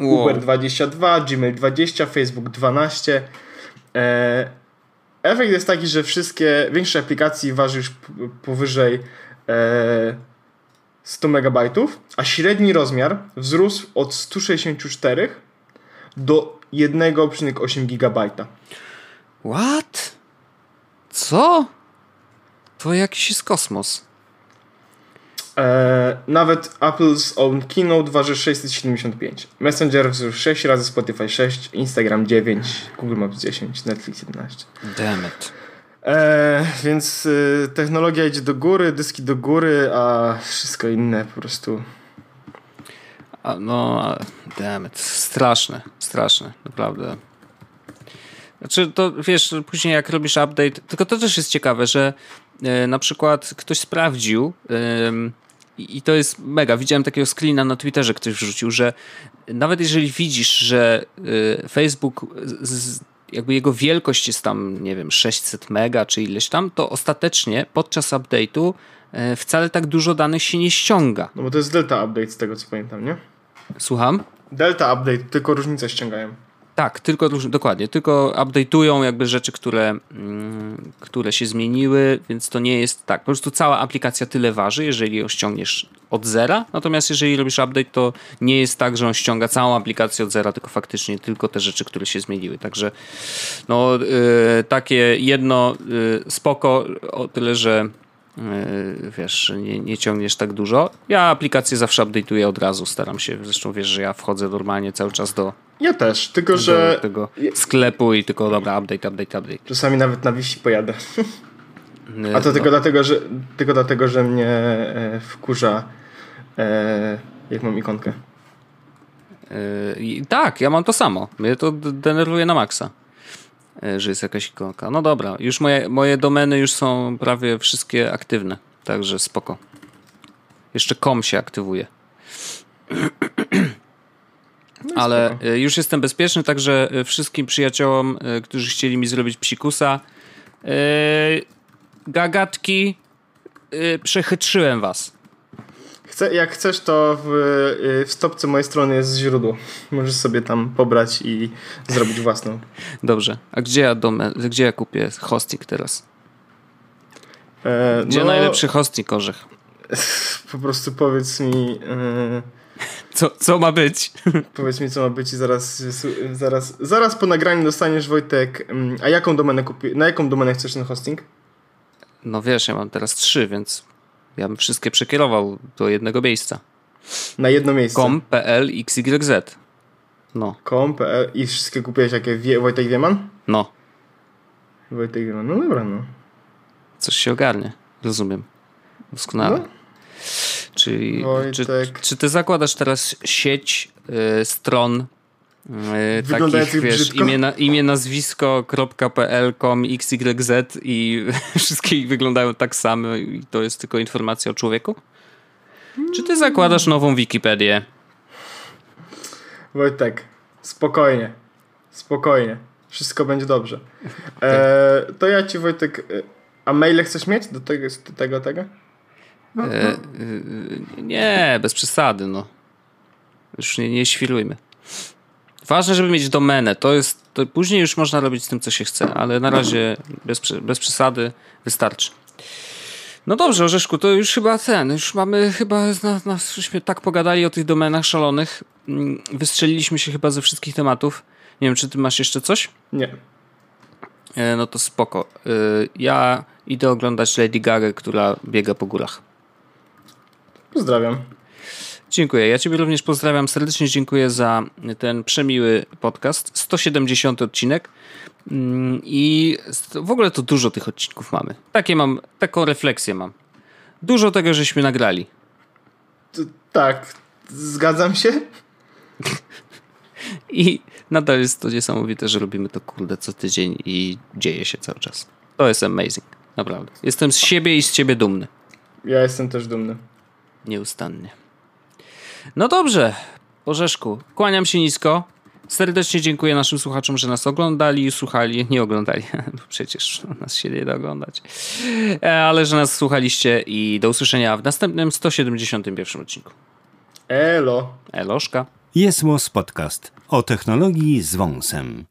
Wow. Uber 22, Gmail 20, Facebook 12. E, efekt jest taki, że wszystkie większe aplikacji waży już powyżej 100 megabajtów, a średni rozmiar wzrósł od 164 do 1,8 gigabajta. What? Co? To jakiś jest kosmos. E, nawet Apple's Own Keynote waży 675. Messenger wzrósł 6 razy, Spotify 6, Instagram 9, Google Maps 10, Netflix 11. Damn it. E, więc y, technologia idzie do góry, dyski do góry, a wszystko inne po prostu. A, no, damn it. Straszne, straszne, naprawdę. Znaczy, to wiesz, później jak robisz update, tylko to też jest ciekawe, że e, na przykład ktoś sprawdził i to jest mega. Widziałem takiego screena na Twitterze, ktoś wrzucił, że nawet jeżeli widzisz, że e, Facebook jakby jego wielkość jest tam, nie wiem, 600 mega czy ileś tam, to ostatecznie podczas update'u e, wcale tak dużo danych się nie ściąga. No bo to jest Delta Update z tego co pamiętam, nie? Słucham? Delta Update, tylko różnice ściągają. Tak, tylko dokładnie, tylko update'ują jakby rzeczy, które, mm, które się zmieniły, więc to nie jest tak. Po prostu cała aplikacja tyle waży, jeżeli ją ściągniesz od zera, natomiast jeżeli robisz update, to nie jest tak, że on ściąga całą aplikację od zera, tylko faktycznie tylko te rzeczy, które się zmieniły. Także no, yy, takie jedno yy, spoko, o tyle, że wiesz, nie, nie, ciągniesz tak dużo. Ja aplikację zawsze update'uję od razu, staram się, zresztą wiesz, że ja wchodzę normalnie cały czas do ja też, tylko że. tego sklepu i tylko dobra, update, update, update. Czasami nawet na wisi pojadę. A to no. tylko, dlatego, że, tylko dlatego, że mnie e, wkurza, e, jak mam ikonkę. E, tak, ja mam to samo. Mnie to denerwuje na maksa, e, że jest jakaś ikonka. No dobra, już moje, moje domeny już są prawie wszystkie aktywne, także spoko. Jeszcze kom się aktywuje. No ale. E, już jestem bezpieczny, także e, wszystkim przyjaciołom, e, którzy chcieli mi zrobić psikusa, gagatki, przechytrzyłem was. Chce, jak chcesz, to w, w stopce mojej strony jest źródło. Możesz sobie tam pobrać i zrobić własną. Dobrze. A gdzie ja, domę, gdzie ja kupię hosting teraz? E, gdzie no, najlepszy hosting orzech? Po prostu powiedz mi... E, co, co ma być? Powiedz mi, co ma być i zaraz, zaraz, zaraz po nagraniu dostaniesz, Wojtek, mm, a jaką domenę kupi, na jaką domenę chcesz ten hosting? No wiesz, ja mam teraz trzy, więc ja bym wszystkie przekierował do jednego miejsca. Na jedno miejsce? com.pl xyz. No. com.pl i wszystkie kupiłeś jakie? Wie, Wojtek Wieman? No. Wojtek Wieman, no dobra, no. Coś się ogarnie, rozumiem. Doskonale. No. Czyli czy, czy ty zakładasz teraz sieć y, stron takich, wiesz, imię, na, imię nazwisko.pl, com, xyz i wszystkie wyglądają tak samo i to jest tylko informacja o człowieku? Czy ty zakładasz nową Wikipedię? Wojtek, spokojnie, spokojnie. Wszystko będzie dobrze. E, to ja ci Wojtek, e, a maile chcesz mieć do tego, do tego, tego? No, no. E, e, nie, bez przesady, no. Już nie, nie świrujmy. Ważne, żeby mieć domenę. To jest. To później już można robić z tym, co się chce, ale na razie bez, bez przesady wystarczy. No dobrze, Orzeszku, to już chyba ten, już mamy chyba, na, na, tak pogadali o tych domenach szalonych. Mm, wystrzeliliśmy się chyba ze wszystkich tematów. Nie wiem, czy ty masz jeszcze coś? Nie. E, no to spoko. Ja idę oglądać Lady Gaga, która biega po górach. Pozdrawiam. Dziękuję. Ja Ciebie również pozdrawiam. Serdecznie dziękuję za ten przemiły podcast. 170 odcinek. Mm, I w ogóle to dużo tych odcinków mamy. Takie mam, taką refleksję mam. Dużo tego, żeśmy nagrali. tak, zgadzam się. I nadal jest to niesamowite, że robimy to kurde co tydzień i dzieje się cały czas. To jest amazing. Naprawdę. Jestem z siebie i z ciebie dumny. Ja jestem też dumny nieustannie. No dobrze, Orzeszku, kłaniam się nisko. Serdecznie dziękuję naszym słuchaczom, że nas oglądali i słuchali. Nie oglądali, przecież nas się nie da oglądać. E, ale że nas słuchaliście i do usłyszenia w następnym 171 odcinku. Elo. Eloszka. Jest Podcast o technologii z wąsem.